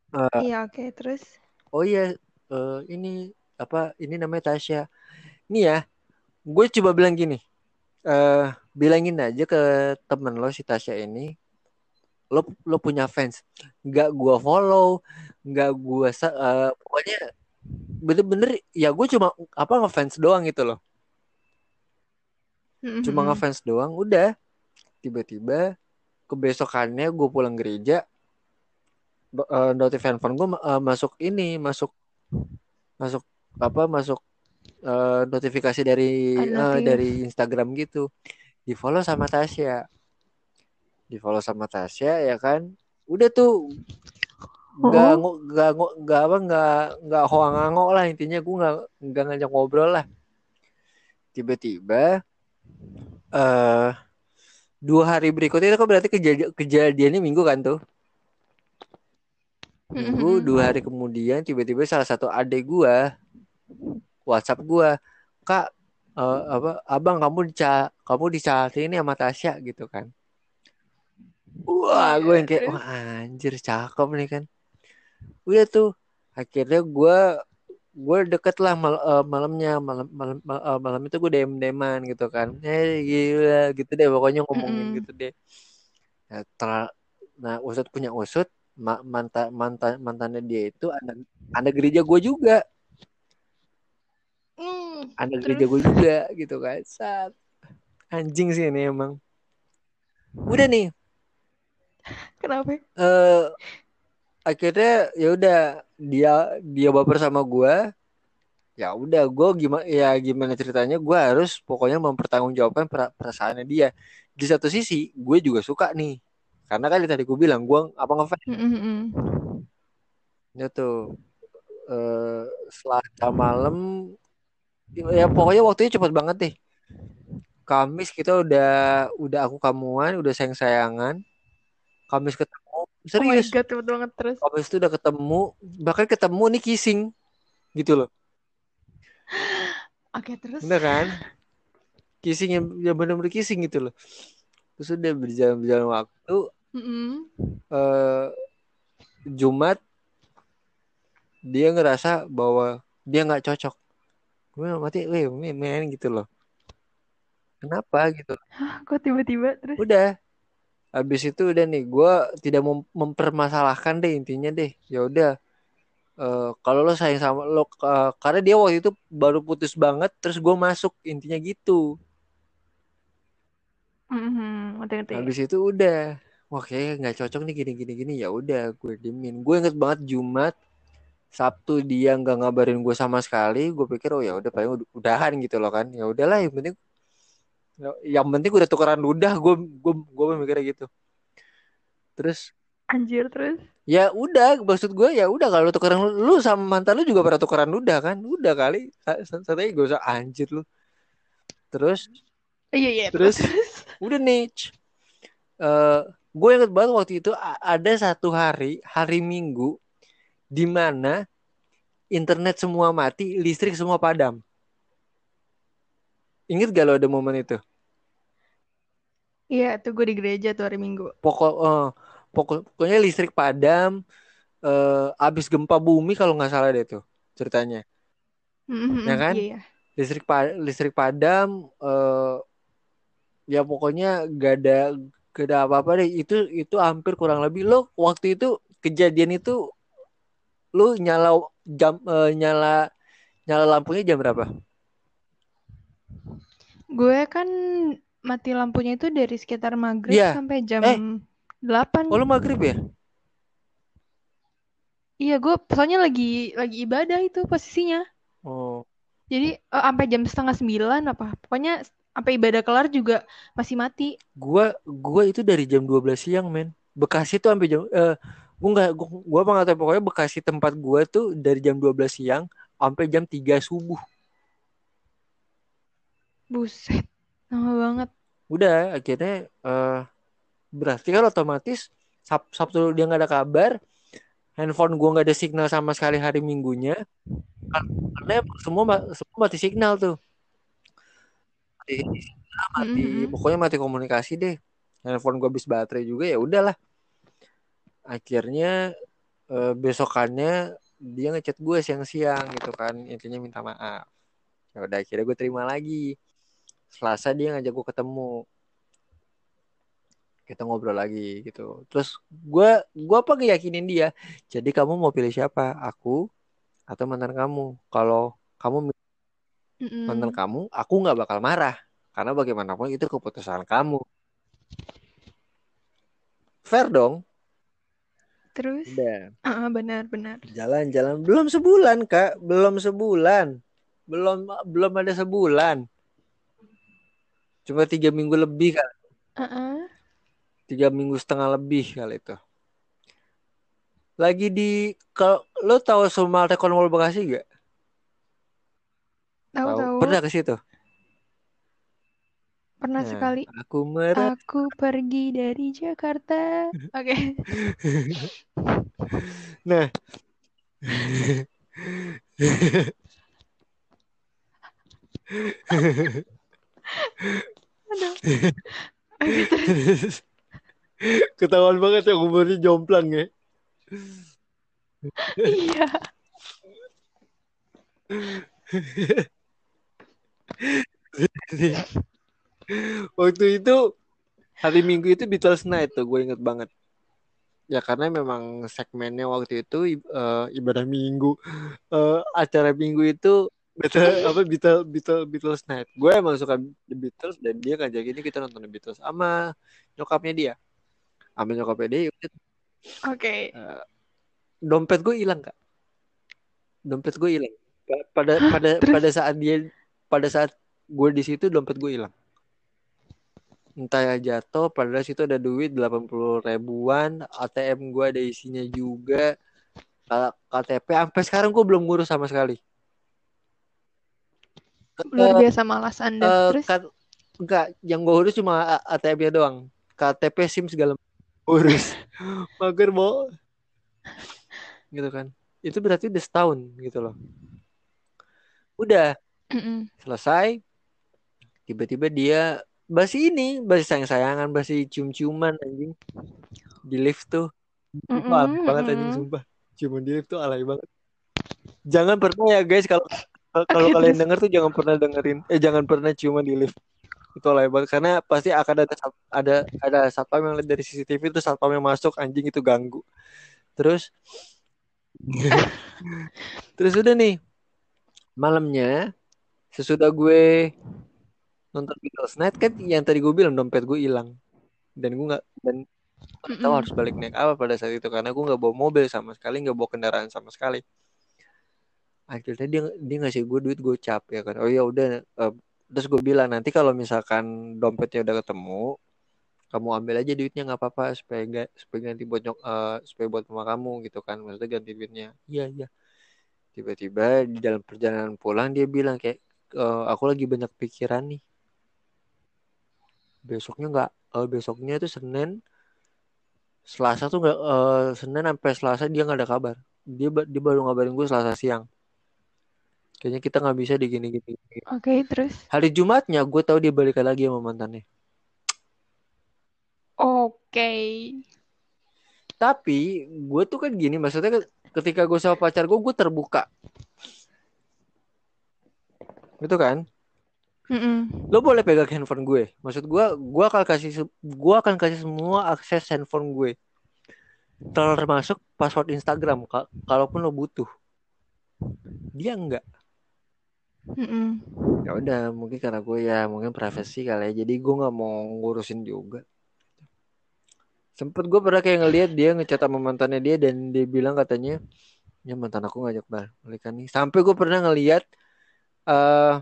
S2: Eh,
S1: iya oke terus?
S2: oh iya eh, ini apa ini namanya Tasya. Ini ya gue coba bilang gini. Eh bilangin aja ke temen lo si Tasya ini. Lo lo punya fans. Nggak gua follow nggak gua eh, pokoknya bener-bener ya gue cuma apa ngefans doang gitu loh
S1: Mm-mm.
S2: cuma ngefans doang udah tiba-tiba kebesokannya gue pulang gereja eh, notif handphone gue masuk ini masuk masuk apa masuk eh, notifikasi dari
S1: notif.
S2: dari Instagram gitu di follow sama Tasya di follow sama Tasya ya kan udah tuh nggak
S1: Oh.
S2: nggak nggak apa nggak nggak hoang lah intinya gue nggak nggak ngajak ngobrol lah tiba-tiba eh dua hari berikutnya itu kan berarti kejadian kejadiannya minggu kan tuh? Minggu dua hari kemudian tiba-tiba salah satu adik gua WhatsApp gua kak eh, apa abang kamu dica kamu dicatin ini sama Tasya gitu kan. Wah
S1: Iya,
S2: gue yang kayak
S1: terus?
S2: wah anjir cakep nih kan. Udah tuh akhirnya gua gue deket lah mal- eh, malamnya malam malam mal- eh, malam itu gue dem deman gitu kan eh gila gitu deh pokoknya ngomongin
S1: Mm-mm.
S2: gitu deh nah, ter- nah usut punya usut ma- mantan mantan mantannya dia itu anak anak gereja gue juga
S1: Mm,
S2: anak
S1: terus?
S2: gereja gue juga gitu kan saat anjing sih ini emang udah nih
S1: Kenapa?
S2: eh akhirnya ya udah dia dia baper sama gue ya udah gue gimana ya gimana ceritanya gue harus pokoknya mempertanggungjawabkan pera- perasaannya dia. Di satu sisi gue juga suka nih. Karena kan tadi gue bilang gue apa ngefans?
S1: Mm-mm.
S2: ya tuh eh selasa malam ya pokoknya waktunya cepet banget deh Kamis kita udah udah aku kamuan udah sayang sayangan Kamis ketemu
S1: Oh my
S2: serius.
S1: God, cepet banget terus.
S2: Kamis itu udah ketemu bahkan ketemu nih kissing gitu loh.
S1: Oke, terus?
S2: bener kan? Kissing yang, yang bener-bener kissing gitu loh. Terus udah berjalan berjalan waktu
S1: Mm-mm.
S2: eh Jumat dia ngerasa bahwa dia nggak cocok. Gue mati weh men, gitu loh. Kenapa? gitu.
S1: Hah, *gasps* kok tiba-tiba terus?
S2: udah habis itu udah nih gue tidak mem- mempermasalahkan deh intinya deh. Ya udah Eh, kalau lo sayang sama lo eh, karena dia waktu itu baru putus banget terus gue masuk intinya gitu.
S1: Mhm, ngerti-ngerti.
S2: habis itu udah wah kayak nggak cocok nih gini gini gini. Ya udah gue diemin. Gue inget banget Jumat Sabtu dia nggak ngabarin gue sama sekali. Gue pikir oh ya udah paling ud- udahan gitu loh kan. Ya udahlah yang penting yang penting udah tukeran ludah gue gue gue mikirnya gitu. Terus
S1: Anjir, terus?
S2: ya udah maksud gue ya udah kalau tukeran lu, sama mantan lu juga pada tukeran ludah kan? Udah kali. Katanya gue usah anjir lu. Terus
S1: Iya, iya,
S2: Terus? udah nih eh gue inget banget waktu itu ada satu hari hari Minggu di mana internet semua mati listrik semua padam. Inget gak lo ada momen itu
S1: Iya, tuh gue di gereja tuh hari Minggu.
S2: pokok eh, pokok pokoknya listrik padam eh abis gempa bumi kalau nggak salah deh tuh ceritanya
S1: Mhm,
S2: Ya kan?
S1: Iya, iya.
S2: listrik pa- listrik padam eh ya pokoknya gak ada gak ada apa-apa deh itu itu hampir kurang lebih lo waktu itu kejadian itu lo nyala jam eh, nyala nyala lampunya jam berapa
S1: Gue kan mati lampunya itu dari sekitar maghrib
S2: Iya.
S1: sampai jam
S2: Eh.
S1: 8.
S2: oh lo maghrib ya
S1: Iya, gue soalnya lagi lagi ibadah itu posisinya.
S2: oh
S1: Jadi eh, sampai jam setengah sembilan apa. Pokoknya sampai ibadah kelar juga masih mati.
S2: gua gua itu dari jam 12 siang men Bekasi tuh sampai jam eh gua nggak gua, gua apa nggak tahu pokoknya Bekasi tempat gua tuh dari jam 12 siang sampai jam 3 subuh
S1: Buset. Lama banget.
S2: udah akhirnya eh berarti kan otomatis Sab- Sabtu dia nggak ada kabar handphone gua nggak ada signal sama sekali hari Minggunya. Karena semua semua mati signal tuh. Mati, mati
S1: Mhm.
S2: pokoknya mati komunikasi deh. Handphone gua habis baterai juga ya udahlah. Akhirnya eh, besokannya dia ngechat gue siang-siang gitu kan intinya minta maaf. Ya udah akhirnya gue terima lagi Selasa dia ngajak gue ketemu kita ngobrol lagi gitu terus gue gue apa ngeyakinin dia jadi kamu mau pilih siapa aku atau mantan kamu. Kalau kamu
S1: Mm-mm.
S2: mantan kamu, aku nggak bakal marah karena bagaimanapun itu keputusan kamu. Fair dong.
S1: Terus?
S2: Udah.
S1: Ah, benar-benar.
S2: Jalan-jalan belum sebulan kak, belum sebulan, belum belum ada sebulan. Cuma tiga minggu lebih kali,
S1: Ah,
S2: tiga minggu setengah lebih kali itu. Lagi di kalau lo tahu Sumalte Cornwall Bekasi gak?
S1: tahu tahu.
S2: Pernah ke situ?
S1: Pernah
S2: Nah,
S1: sekali.
S2: Aku merah.
S1: Aku pergi dari Jakarta. *laughs* Oke.
S2: Nah. *laughs*
S1: Aduh. *laughs*
S2: Ketahuan banget ya umurnya jomplang ya.
S1: Iya. *laughs*
S2: Waktu itu hari Minggu itu Beatles Night tuh gue inget banget. Ya karena memang segmennya waktu itu eh, ibadah Minggu Eh, acara Minggu itu Beatles apa Beatles Beatles Beatles Night. Gue emang suka The Beatles dan dia ngajak ini kita nonton The Beatles sama nyokapnya dia. Sama nyokapnya dia
S1: Oke.
S2: eh, dompet gue hilang kak. Dompet gue hilang. Pa- Pada pada
S1: Terus?
S2: pada saat dia pada saat gue di situ dompet gue hilang. Entah ya jatuh, padahal situ ada duit 80 ribuan, ATM gue ada isinya juga, KTP, sampai sekarang gue belum ngurus sama sekali.
S1: Luar biasa malas Anda.
S2: eh,
S1: Terus?
S2: kan, enggak, yang gue urus cuma A- ATM-nya doang. KTP, SIM segala urus. *laughs* Mager, Bo. Gitu kan. Itu berarti udah setahun gitu loh. Udah
S1: Mm-mm.
S2: selesai, tiba-tiba dia basi ini, basi sayang-sayangan, basi cium-ciuman anjing di lift tuh.
S1: Mm-mm,
S2: banget anjing sumpah. Ciuman di lift tuh alay banget. Jangan pernah ya guys kalau kalau kalian *laughs* denger tuh jangan pernah dengerin eh jangan pernah ciuman di lift. Itu banget karena pasti akan ada ada ada satpam yang lihat dari CCTV itu satpam yang masuk anjing itu ganggu. Terus *laughs* terus udah nih malamnya sesudah gue nonton Beatles Night kan yang tadi gue bilang dompet gue hilang dan gue nggak dan nggak tahu
S1: Mm-mm.
S2: harus balik naik apa pada saat itu karena gue nggak bawa mobil sama sekali nggak bawa kendaraan sama sekali akhirnya dia dia ngasih gue duit gocap ya kan. Oh ya udah eh, terus gue bilang nanti kalau misalkan dompetnya udah ketemu kamu ambil aja duitnya nggak apa-apa supaya ga- supaya ganti buat nyok eh, supaya buat mama kamu gitu kan. Maksudnya ganti duitnya. Iya iya. Tiba-tiba di dalam perjalanan pulang dia bilang kayak "Eh, aku lagi banyak pikiran nih. Besoknya nggak eh, besoknya itu Senin Selasa tuh nggak eh, Senin sampai Selasa dia nggak ada kabar. Dia dia baru ngabarin gue Selasa siang kayaknya kita nggak bisa di gini gini
S1: Oke, terus?
S2: hari Jumatnya gue tahu dia balikan lagi sama mantannya.
S1: Oke.
S2: tapi gue tuh kan gini maksudnya ketika gue sama pacar gue gue terbuka. Gitu kan?
S1: Mm-mm.
S2: lo boleh pegang handphone gue. Maksud gue gue akan kasih gue akan kasih semua akses handphone gue. Termasuk password Instagram ka- kalaupun lo butuh. Dia enggak
S1: Mm-mm.
S2: ya udah mungkin karena gue ya mungkin privacy kali ya jadi gue nggak mau ngurusin juga sempet gue pernah kayak ngeliat dia ngecat sama mantannya dia dan dia bilang katanya ya mantan aku ngajak balikan nih sampai gue pernah ngeliat eh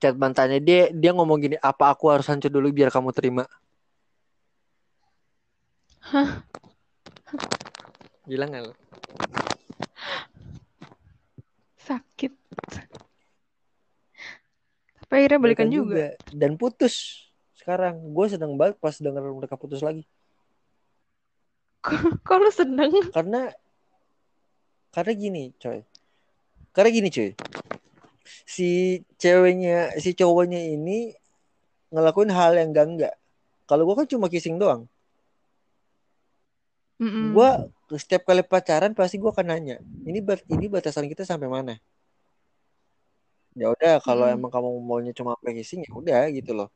S2: chat mantannya dia dia ngomong gini apa aku harus hancur dulu biar kamu terima gila nggak lo?
S1: Sakit. Tapi akhirnya balikan juga.
S2: dan putus sekarang. Gue sedang banget pas denger mereka putus lagi. *laughs*
S1: Kok lu seneng?
S2: karena karena gini coy. Karena gini coy si ceweknya si cowoknya ini ngelakuin hal yang enggak enggak kalau gue kan cuma kissing doang.
S1: Mm-mm.
S2: gue setiap kali pacaran pasti gue akan nanya ini bat ini batasan kita sampai mana ya udah kalau
S1: Mm-mm.
S2: emang kamu maunya cuma kissing ya udah gitu loh.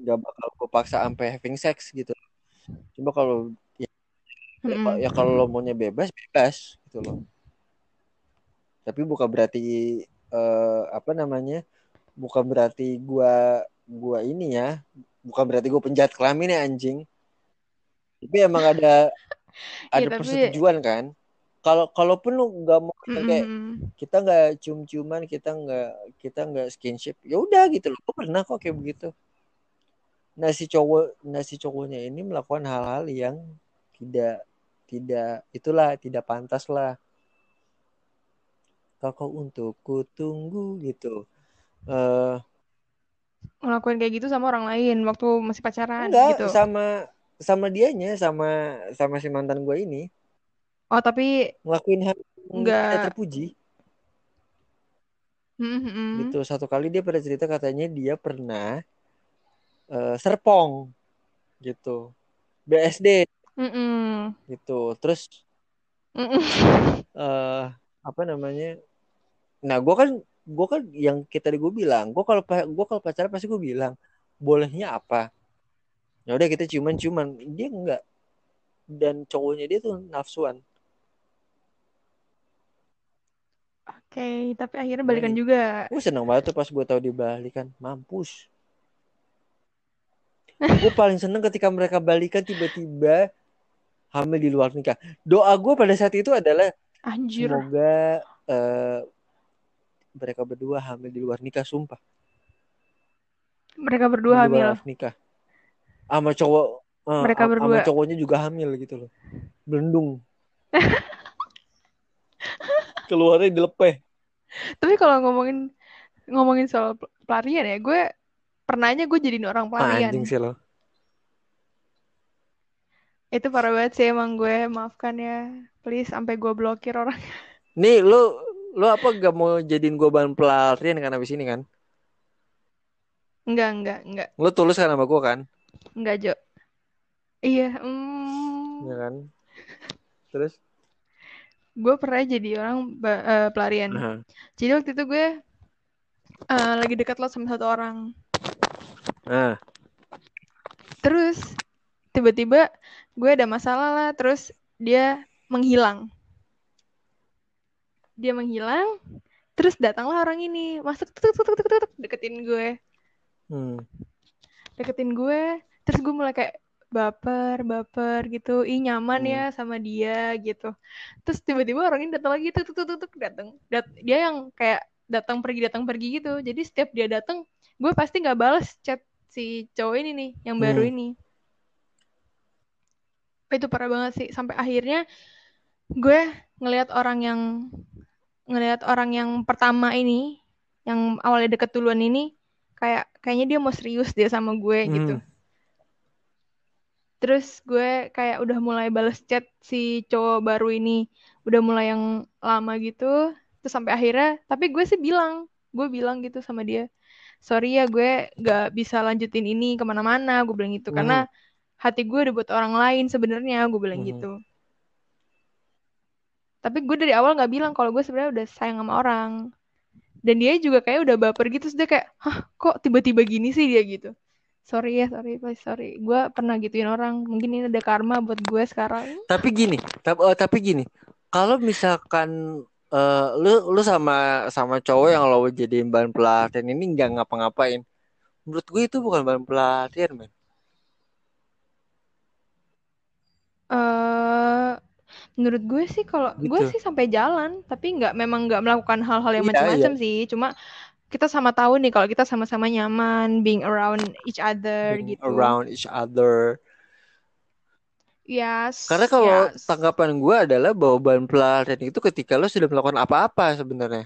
S2: Nggak bakal gue paksa sampai having sex gitu. Coba kalau ya,
S1: Mm-mm.
S2: ya kalau lo maunya bebas bebas gitu loh. Tapi bukan berarti eh, apa namanya bukan berarti gua gua ini ya bukan berarti gua penjahat kelamin ya anjing. Tapi emang ada *laughs* ada
S1: Iya, tapi-
S2: persetujuan kan kalau kalaupun lu nggak mau yang kayak
S1: Mm-mm.
S2: kita nggak cium-ciuman kita nggak kita nggak skinship ya udah gitu loh. Gue pernah kok kayak begitu. Nah si cowok nah si cowoknya ini melakukan hal-hal yang tidak tidak itulah tidak pantas lah. Kau untuk ku tunggu gitu. Eh
S1: ngelakuin kayak gitu sama orang lain waktu masih pacaran
S2: enggak
S1: gitu.
S2: sama sama dianya sama sama si mantan gue ini
S1: oh tapi
S2: ngelakuin hal
S1: Enggak.
S2: tidak terpuji.
S1: Mm-mm.
S2: gitu. Satu kali dia pada cerita katanya dia pernah eh, serpong. Gitu. BSD
S1: Mm-mm.
S2: gitu. Terus
S1: Mm-mm.
S2: eh apa namanya? Nah gue kan gue kan yang kita tadi gue bilang gue kalau gue kalau pacaran pasti gue bilang bolehnya apa? Ya udah kita ciuman ciuman dia enggak dan cowoknya dia tuh nafsuan
S1: Oke, tapi akhirnya balikan
S2: Nah,
S1: juga.
S2: gue seneng banget tuh pas gue tahu dibalikan mampus gue paling seneng ketika mereka balikan tiba-tiba hamil di luar nikah doa gue pada saat itu adalah
S1: Anjir.
S2: semoga eh, mereka berdua hamil di luar nikah sumpah
S1: Mereka berdua
S2: di
S1: hamil.
S2: luar nikah sama cowok eh,
S1: Mereka
S2: am-
S1: berdua.
S2: sama cowoknya juga hamil gitu loh belendung *laughs* keluarnya dilepeh
S1: Tapi kalau ngomongin ngomongin soal pel- pelarian ya, gue pernahnya gue jadiin orang pelarian.
S2: anjing sih lo
S1: Itu parah banget sih emang gue, maafkan ya. Please sampai gue blokir orang. *laughs*
S2: nih lu lu apa gak mau jadiin gue bahan pelarian kan abis ini kan
S1: Enggak, enggak, enggak.
S2: lu tulus kan sama gue kan
S1: Enggak, Jo. Iya, hmm.
S2: ya kan terus
S1: Gue pernah jadi orang eh, pelarian.
S2: nah,
S1: Jadi waktu itu gue eh, lagi dekat lo sama satu orang.
S2: nah
S1: Terus tiba-tiba gue ada masalah lah, terus dia menghilang. Dia menghilang, terus datanglah orang ini, masuk tuk, tuk, tuk, tuk, tuk, deketin gue,
S2: hmm.
S1: deketin gue, terus gue mulai kayak baper, baper gitu, ih nyaman
S2: Hmm.
S1: ya sama dia gitu. Terus tiba-tiba orang ini datang lagi, tuk, tuk, tuk, tuk, datang. Dat- dia yang kayak datang pergi datang pergi gitu. Jadi setiap dia datang, gue pasti nggak balas chat si cowok ini nih, yang baru
S2: Hmm.
S1: ini. itu parah banget sih sampai akhirnya gue ngelihat orang yang ngelihat orang yang pertama ini yang awalnya deket duluan ini kayak kayaknya dia mau serius dia sama gue gitu
S2: Hmm.
S1: Terus gue kayak udah mulai bales chat si cowok baru ini. Udah mulai yang lama gitu. Terus sampai akhirnya tapi gue sih bilang gue bilang gitu sama dia sorry ya gue gak bisa lanjutin ini ke mana-mana. Gue bilang gitu
S2: Hmm.
S1: karena hati gue udah buat orang lain sebenarnya gue bilang
S2: Mhm.
S1: gitu. Tapi gue dari awal nggak bilang kalau gue sebenarnya udah sayang sama orang. Dan dia juga kayak udah baper gitu terus dia kayak hah kok tiba-tiba gini sih dia? gitu sorry ya sorry please sorry. Gue pernah gituin orang. Mungkin ini ada karma buat gue sekarang.
S2: Tapi gini, tapi, tapi gini, kalau misalkan eh, lu lu sama sama cowok yang lo jadiin bahan pelatihan ini nggak ngapa-ngapain, menurut gue itu bukan bahan pelatihan, men.
S1: eh menurut gue sih kalau gue
S2: Gitu.
S1: sih sampai jalan tapi nggak memang nggak melakukan hal-hal yang
S2: Iya,
S1: macam-macam sih. Cuma kita sama tahu nih kalau kita sama-sama nyaman being around each other
S2: Being
S1: gitu
S2: around each other.
S1: yes
S2: Karena kalau
S1: yes.
S2: tanggapan gue adalah bahwa bahan pelatihan itu ketika lo sudah melakukan apa-apa sebenarnya.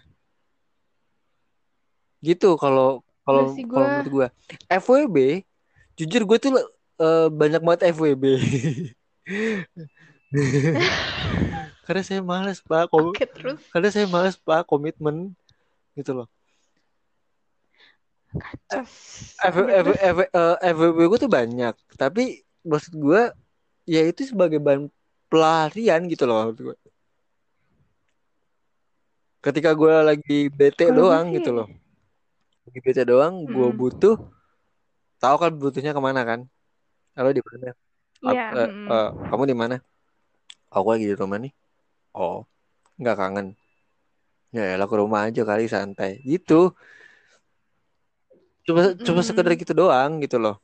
S2: Gitu kalau kalau
S1: Enggak sih,
S2: kalau
S1: gua-
S2: menurut gue. FWB, jujur gue tuh eh, banyak banget FWB. *laughs* Karena saya males pak, Kom-
S1: Oke, terus
S2: karena saya males pak komitmen gitu loh.
S1: Kacos.
S2: F,
S1: Ya,
S2: F,
S1: terus?
S2: F, eh, FWB gue tuh banyak, tapi maksud gue ya itu sebagai bahan pelarian gitu loh maksud gue. Ketika gue lagi bete
S1: gue
S2: doang gitu loh, lagi bete doang, gue
S1: Mm.
S2: butuh, tahu kan butuhnya ke mana kan? Kalau di mana?
S1: Iya,
S2: eh,
S1: mm.
S2: eh, kamu di mana? Aku lagi di rumah nih. Oh, nggak kangen. Ya lah ke rumah aja kali santai. Gitu. Cuma cuma sekedar gitu doang gitu loh.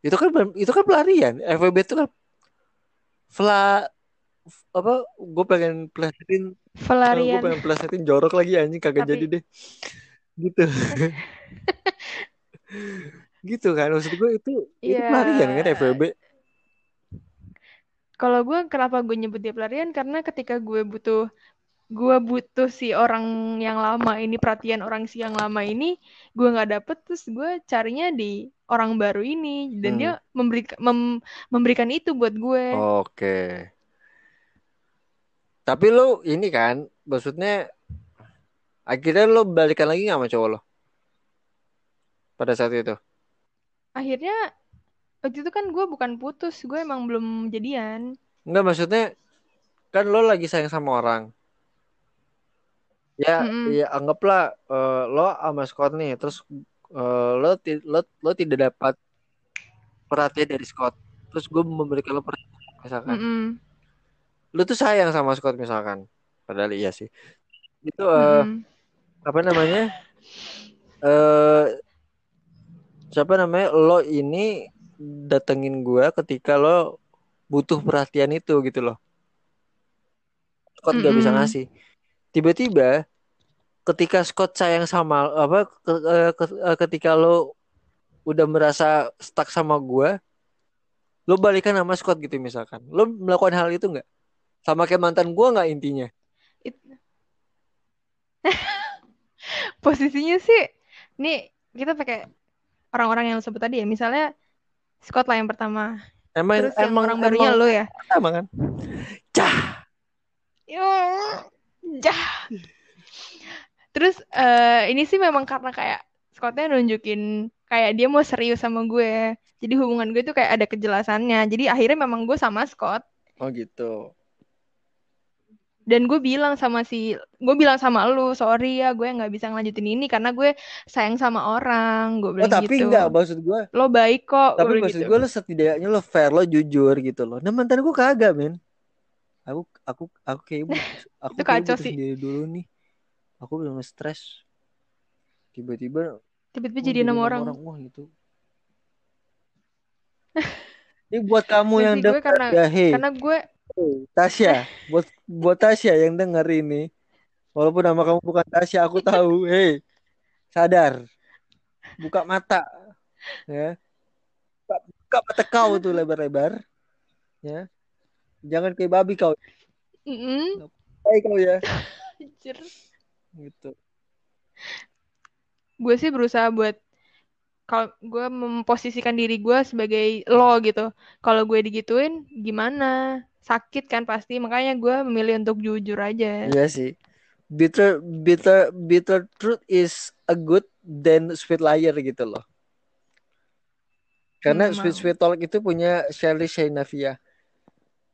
S2: Itu kan itu kan pelarian. FWB itu kan fla apa gue pengen plesetin gue
S1: Pelarian.
S2: pengen plesetin jorok lagi anjing kagak
S1: Tapi-
S2: jadi deh gitu *laughs* gitu kan maksud gue itu itu
S1: Iya.
S2: pelarian kan FWB
S1: Kalau gue kenapa gue nyebut dia pelarian karena ketika gue butuh gue butuh si orang yang lama ini perhatian orang si yang lama ini gue nggak dapet terus gue carinya di orang baru ini. Dan
S2: Hmm.
S1: dia memberi mem- memberikan itu buat gue.
S2: Oke. Tapi lo ini kan maksudnya akhirnya lo balikan lagi nggak sama cowok lo pada saat itu?
S1: Akhirnya waktu itu kan gue bukan putus gue emang belum jadian.
S2: Enggak maksudnya kan lo lagi sayang sama orang ya
S1: Mm-mm.
S2: ya anggaplah eh, lo sama Scott nih terus eh, lo ti- lo lo tidak dapat perhatian dari Scott. Terus gue memberikan lo perhatian misalkan.
S1: Mm-mm.
S2: lo tuh sayang sama Scott misalkan. Padahal iya sih. Itu eh,
S1: Mm-mm.
S2: apa namanya? Eh siapa namanya? Lo ini datengin gue ketika lo butuh perhatian itu gitu loh. Scott gak bisa ngasih tiba-tiba ketika Scott sayang sama apa ke- eh, ke- eh, ketika lo udah merasa stuck sama gue lo balikan sama Scott gitu misalkan. Lo melakukan hal itu nggak? Sama kayak mantan gue nggak intinya?
S1: It- *laughs* posisinya sih nih kita pakai orang-orang yang lo sebut tadi ya. Misalnya Scott lah yang pertama.
S2: Emang
S1: terus yang
S2: emang
S1: orang barunya
S2: emang
S1: lo ya?
S2: sama kan? Cah
S1: jah. Terus eh, ini sih memang karena kayak Scottnya nunjukin kayak dia mau serius sama gue. Jadi hubungan gue tuh kayak ada kejelasannya. Jadi akhirnya memang gue sama Scott.
S2: Oh gitu.
S1: Dan gue bilang sama si gue bilang sama lu sorry ya gue nggak bisa ngelanjutin ini karena gue sayang sama orang. Gue
S2: oh
S1: bilang
S2: tapi
S1: gitu.
S2: nggak maksud gue.
S1: Lo baik kok gue
S2: tapi
S1: bilang
S2: maksud
S1: gitu.
S2: gue lo setidaknya lo fair lo jujur gitu loh. Nah mantan gue kagak men aku aku aku kayak *laughs* bu- aku
S1: Itu kacau sih.
S2: sendiri dulu nih. Aku belum stres tiba-tiba
S1: tiba-tiba jadi enam orang.
S2: wah gitu. Ini buat kamu
S1: Nggak
S2: yang dengar
S1: karena-
S2: ya hei
S1: karena gue
S2: Hey, Tasya, buat buat Tasya yang denger ini, walaupun nama kamu bukan Tasya, aku tahu. *laughs* Hei, sadar, buka mata, ya, buka, buka mata kau tuh lebar-lebar, ya, jangan kayak babi kau,
S1: Mm-mm.
S2: baik kau ya, *laughs*
S1: Anjir.
S2: gitu.
S1: gue sih berusaha buat kalau gue memposisikan diri gue sebagai lo gitu kalau gue digituin gimana sakit kan pasti makanya gue memilih untuk jujur aja
S2: Iya sih. Bitter, bitter, bitter truth is a good than sweet liar gitu loh. Karena sweet sweet talk itu punya Shirley Shainavia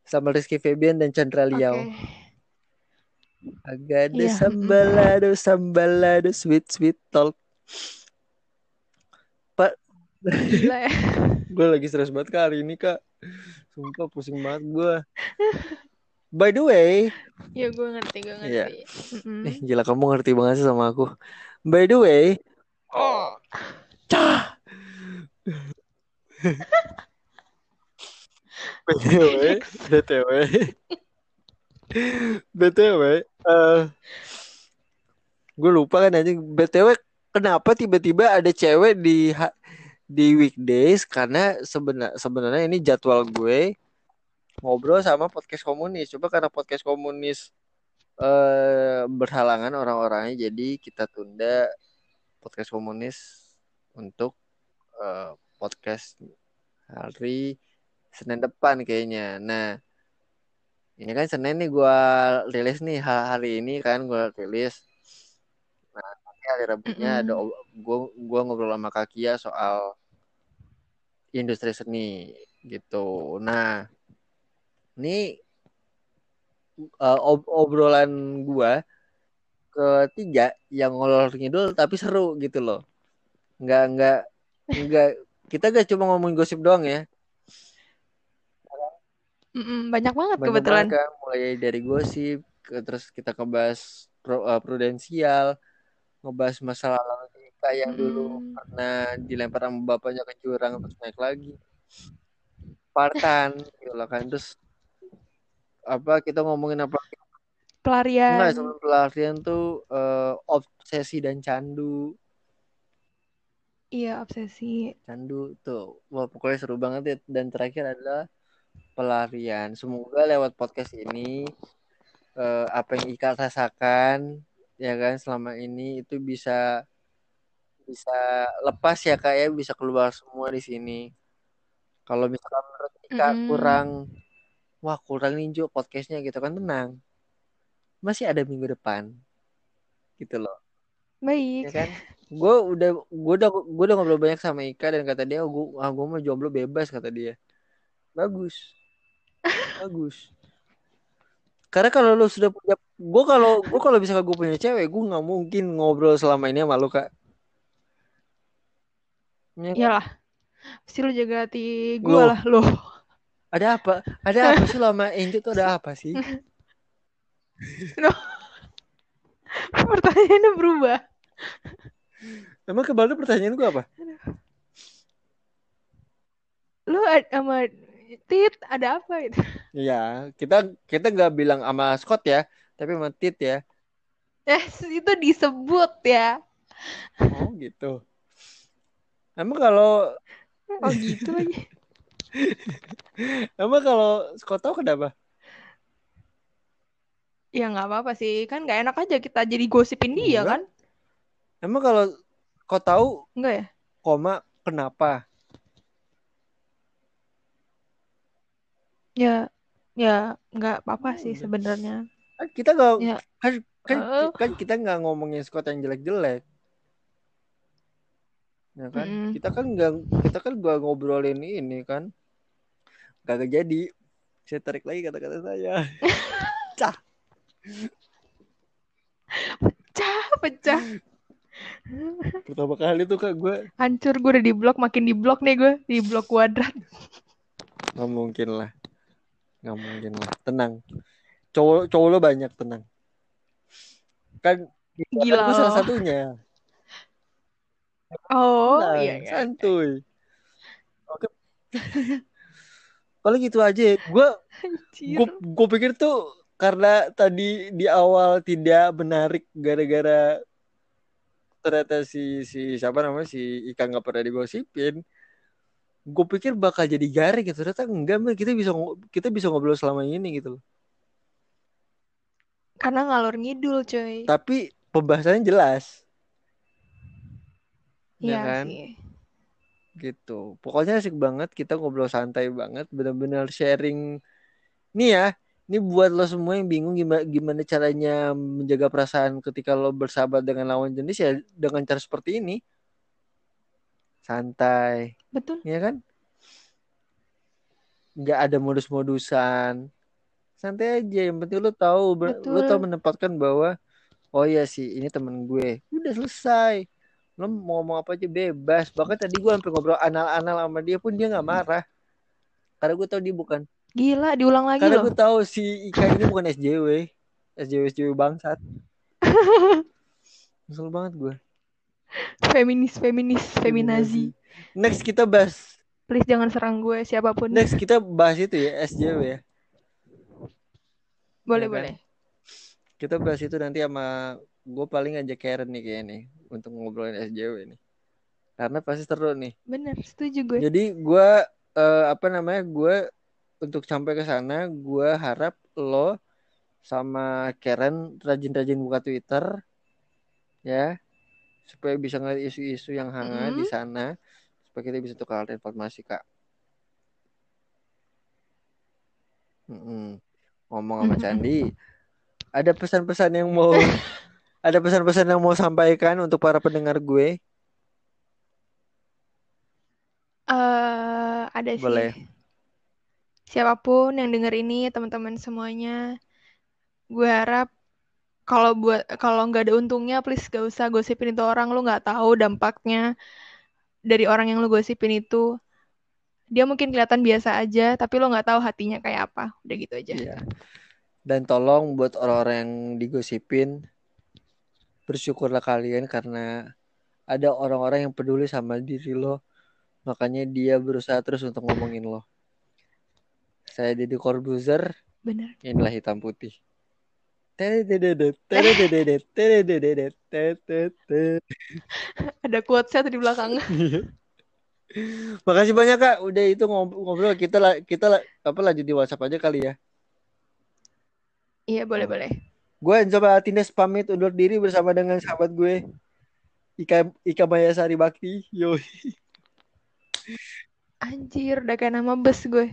S2: sama Rizky Febian dan Chandra Liao. Agado
S1: Iya,
S2: sambalado sambalado sweet sweet talk.
S1: gila ya *laughs*
S2: Gue lagi stres banget kak hari ini kak. Sumpah pusing banget gue. By the way,
S1: ya gue ngerti gue ngerti
S2: Iya.
S1: Mm-mm.
S2: eh, gila kamu ngerti banget sih sama aku. By the way,
S1: oh
S2: cah. *laughs* BTW, BTW, BTW, eh gue lupa kan aja. BTW, kenapa tiba-tiba ada cewek di di weekdays? Karena sebenar sebenarnya ini jadwal gue ngobrol sama podcast komunis. Coba karena podcast komunis eh berhalangan orang-orangnya, jadi kita tunda podcast komunis untuk eh, podcast hari Senin depan kayaknya. Nah, ini kan Senin nih gua rilis nih ha- hari ini kan gua rilis. Nah, hari Rabunya ada
S1: Mm-mm.
S2: ob- gua gua ngobrol sama Kakia soal industri seni gitu. Nah, ini eh, ob- obrolan gua ketiga yang ngolor ngidul tapi seru gitu loh. Nggak nggak nggak kita gak cuma ngomongin gosip doang ya.
S1: Mm-mm. banyak banget
S2: Banyak
S1: kebetulan
S2: banget kan mulai dari gosip ke, terus kita ngebahas pro- eh, prudensial, ngebahas masalah lalu Ika yang dulu
S1: Mm-mm.
S2: pernah dilempar sama bapaknya ke jurang terus naik lagi. Spartan gitu loh kan. Terus apa kita ngomongin apa?
S1: Pelarian
S2: sebelum pelarian tuh eh, obsesi dan candu.
S1: iya obsesi
S2: Candu tuh. Wah, pokoknya seru banget ya. Dan terakhir adalah pelarian. Semoga lewat podcast ini eh, apa yang Ika rasakan ya kan selama ini itu bisa bisa lepas ya Kak ya, bisa keluar semua di sini. Kalau misalkan menurut Ika
S1: Mm-mm.
S2: kurang wah kurang ninjo podcastnya gitu kan tenang. Masih ada minggu depan. Gitu loh. Ya
S1: baik
S2: kan? Gue udah gue udah gue udah ngobrol banyak sama Ika dan kata dia, oh, gue ah, gue mau jomblo bebas kata dia. Bagus. Bagus. Karena kalau lu sudah punya, gue kalau gue kalau bisa gue punya cewek, gue nggak mungkin ngobrol selama ini sama lu kak. Ya kan?
S1: iyalah pasti lu jaga hati gue lah lo
S2: Ada apa? Ada apa sih lama Angel tuh ada apa sih? *laughs*
S1: pertanyaannya berubah
S2: Emang kemarin pertanyaan gue apa?
S1: lu ad- sama tit ada apa gitu
S2: Iya, kita kita nggak bilang sama Scott ya, tapi sama Tit ya.
S1: eh itu disebut ya
S2: Oh gitu. Emang kalau *laughs*
S1: oh gitu lagi *laughs*
S2: emang kalau Scott tahu kenapa?
S1: ya nggak apa-apa sih kan nggak enak aja kita jadi gosipin dia
S2: Enggak.
S1: kan
S2: Emang kalau kau tahu
S1: enggak ya
S2: koma kenapa?
S1: Ya ya nggak apa-apa sih
S2: Udah.
S1: sebenarnya
S2: Kan kita nggak
S1: Ya.
S2: kan kan,
S1: Eh.
S2: kan kita nggak ngomongin Scott yang jelek-jelek. Ya kan?
S1: Mm-mm.
S2: Kita kan nggak kita kan gua ngobrolin ini kan. Gak jadi. Saya tarik lagi kata-kata saya. *laughs*
S1: pecah pecah
S2: Pertama kali tuh kak gue
S1: hancur gue udah di blok makin di blok nih gue di blok kuadrat
S2: nggak mungkin lah. Nggak mungkin lah. Tenang. Cowok cowok lo banyak tenang. Kan
S1: Gila
S2: kan gue salah satunya.
S1: oh
S2: Tenang,
S1: iya iya
S2: santuy. Oke. Paling gitu aja. Gue gue pikir tuh karena tadi di awal tidak menarik gara-gara ternyata si si siapa namanya si Ika nggak pernah digosipin gue pikir bakal jadi garing gitu. Ternyata enggak Mel. kita bisa kita bisa ngobrol selama ini gitu loh.
S1: Karena ngalor ngidul cuy.
S2: Tapi pembahasannya jelas.
S1: Iya
S2: ya kan?
S1: sih.
S2: Gitu. Pokoknya asik banget. Kita ngobrol santai banget. Benar-benar sharing. Nih ya ini buat lo semua yang bingung gimana gimana caranya menjaga perasaan ketika lo bersahabat dengan lawan jenis ya dengan cara seperti ini santai.
S1: Betul.
S2: Ya kan? Nggak ada modus-modusan. Santai aja yang penting lo tahu
S1: Betul.
S2: tahu menempatkan bahwa oh ya sih ini temen gue. Udah selesai. Lo mau ngomong apa aja bebas. Bahkan tadi gue sampai ngobrol anal-anal sama dia pun dia nggak marah. Karena gue tahu dia bukan.
S1: Gila diulang lagi
S2: karena
S1: loh.
S2: gue tahu si Ika ini bukan SJW SJW SJW bangsat. *laughs* Kesel banget gue
S1: feminis feminis feminazi.
S2: Next kita bahas.
S1: Please jangan serang gue siapa pun.
S2: Next kita bahas itu ya SJW ya.
S1: Boleh
S2: ya kan?
S1: boleh.
S2: Kita bahas itu nanti sama gue paling ngajak Karen nih kayaknya nih untuk ngobrolin SJW nih. Karena pasti seru nih.
S1: Bener setuju gue.
S2: Jadi gue eh, apa namanya gue untuk sampai ke sana gue harap lo sama Karen rajin-rajin buka Twitter ya supaya bisa ngeliat isu-isu yang hangat di
S1: Mm-mm.
S2: sana supaya kita bisa tukar informasi kak Mm-mm. ngomong sama Candi ada pesan-pesan yang mau *laughs* ada pesan-pesan yang mau sampaikan untuk para pendengar gue
S1: eh ada
S2: Boleh.
S1: sih siapa pun yang denger ini teman-teman semuanya gue harap kalau buat kalau nggak ada untungnya please gak usah gosipin itu orang lu nggak tahu dampaknya dari orang yang lu gosipin itu dia mungkin kelihatan biasa aja tapi lo nggak tahu hatinya kayak apa udah gitu aja
S2: Iya. Dan tolong buat orang-orang yang digosipin, bersyukurlah kalian karena ada orang-orang yang peduli sama diri lo. Makanya dia berusaha terus untuk ngomongin lo. Saya Deddy Corbuzier,
S1: Bener.
S2: inilah hitam putih. *laughs*
S1: Ada quotes-nya tuh di belakang. *laughs*
S2: Makasih banyak kak, udah itu ngob- ngobrol kita lah kita lah apa lanjut di WhatsApp aja kali ya.
S1: Iya, boleh-boleh.
S2: Gue Enzo Tines pamit undur diri bersama dengan sahabat gue Ika Ika Mayasari Bakti. Yo.
S1: Anjir, udah kayak nama bus gue.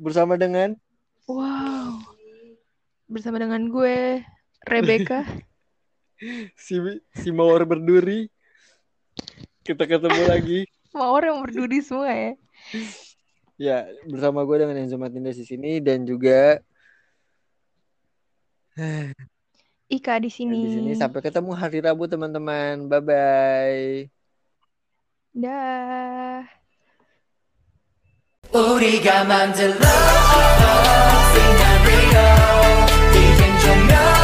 S2: Bersama dengan
S1: Wow Bersama dengan gue, Rebecca. *laughs*
S2: si si Mawar berduri. Kita ketemu lagi. *laughs*
S1: Mawar yang berduri semua ya.
S2: Ya, bersama gue dengan Enzo Martinez di sini dan juga *sighs*
S1: Ika di sini.
S2: di sini sampai ketemu hari Rabu teman-teman. Bye bye.
S1: Dah.
S4: 우리가 만들어 시 나리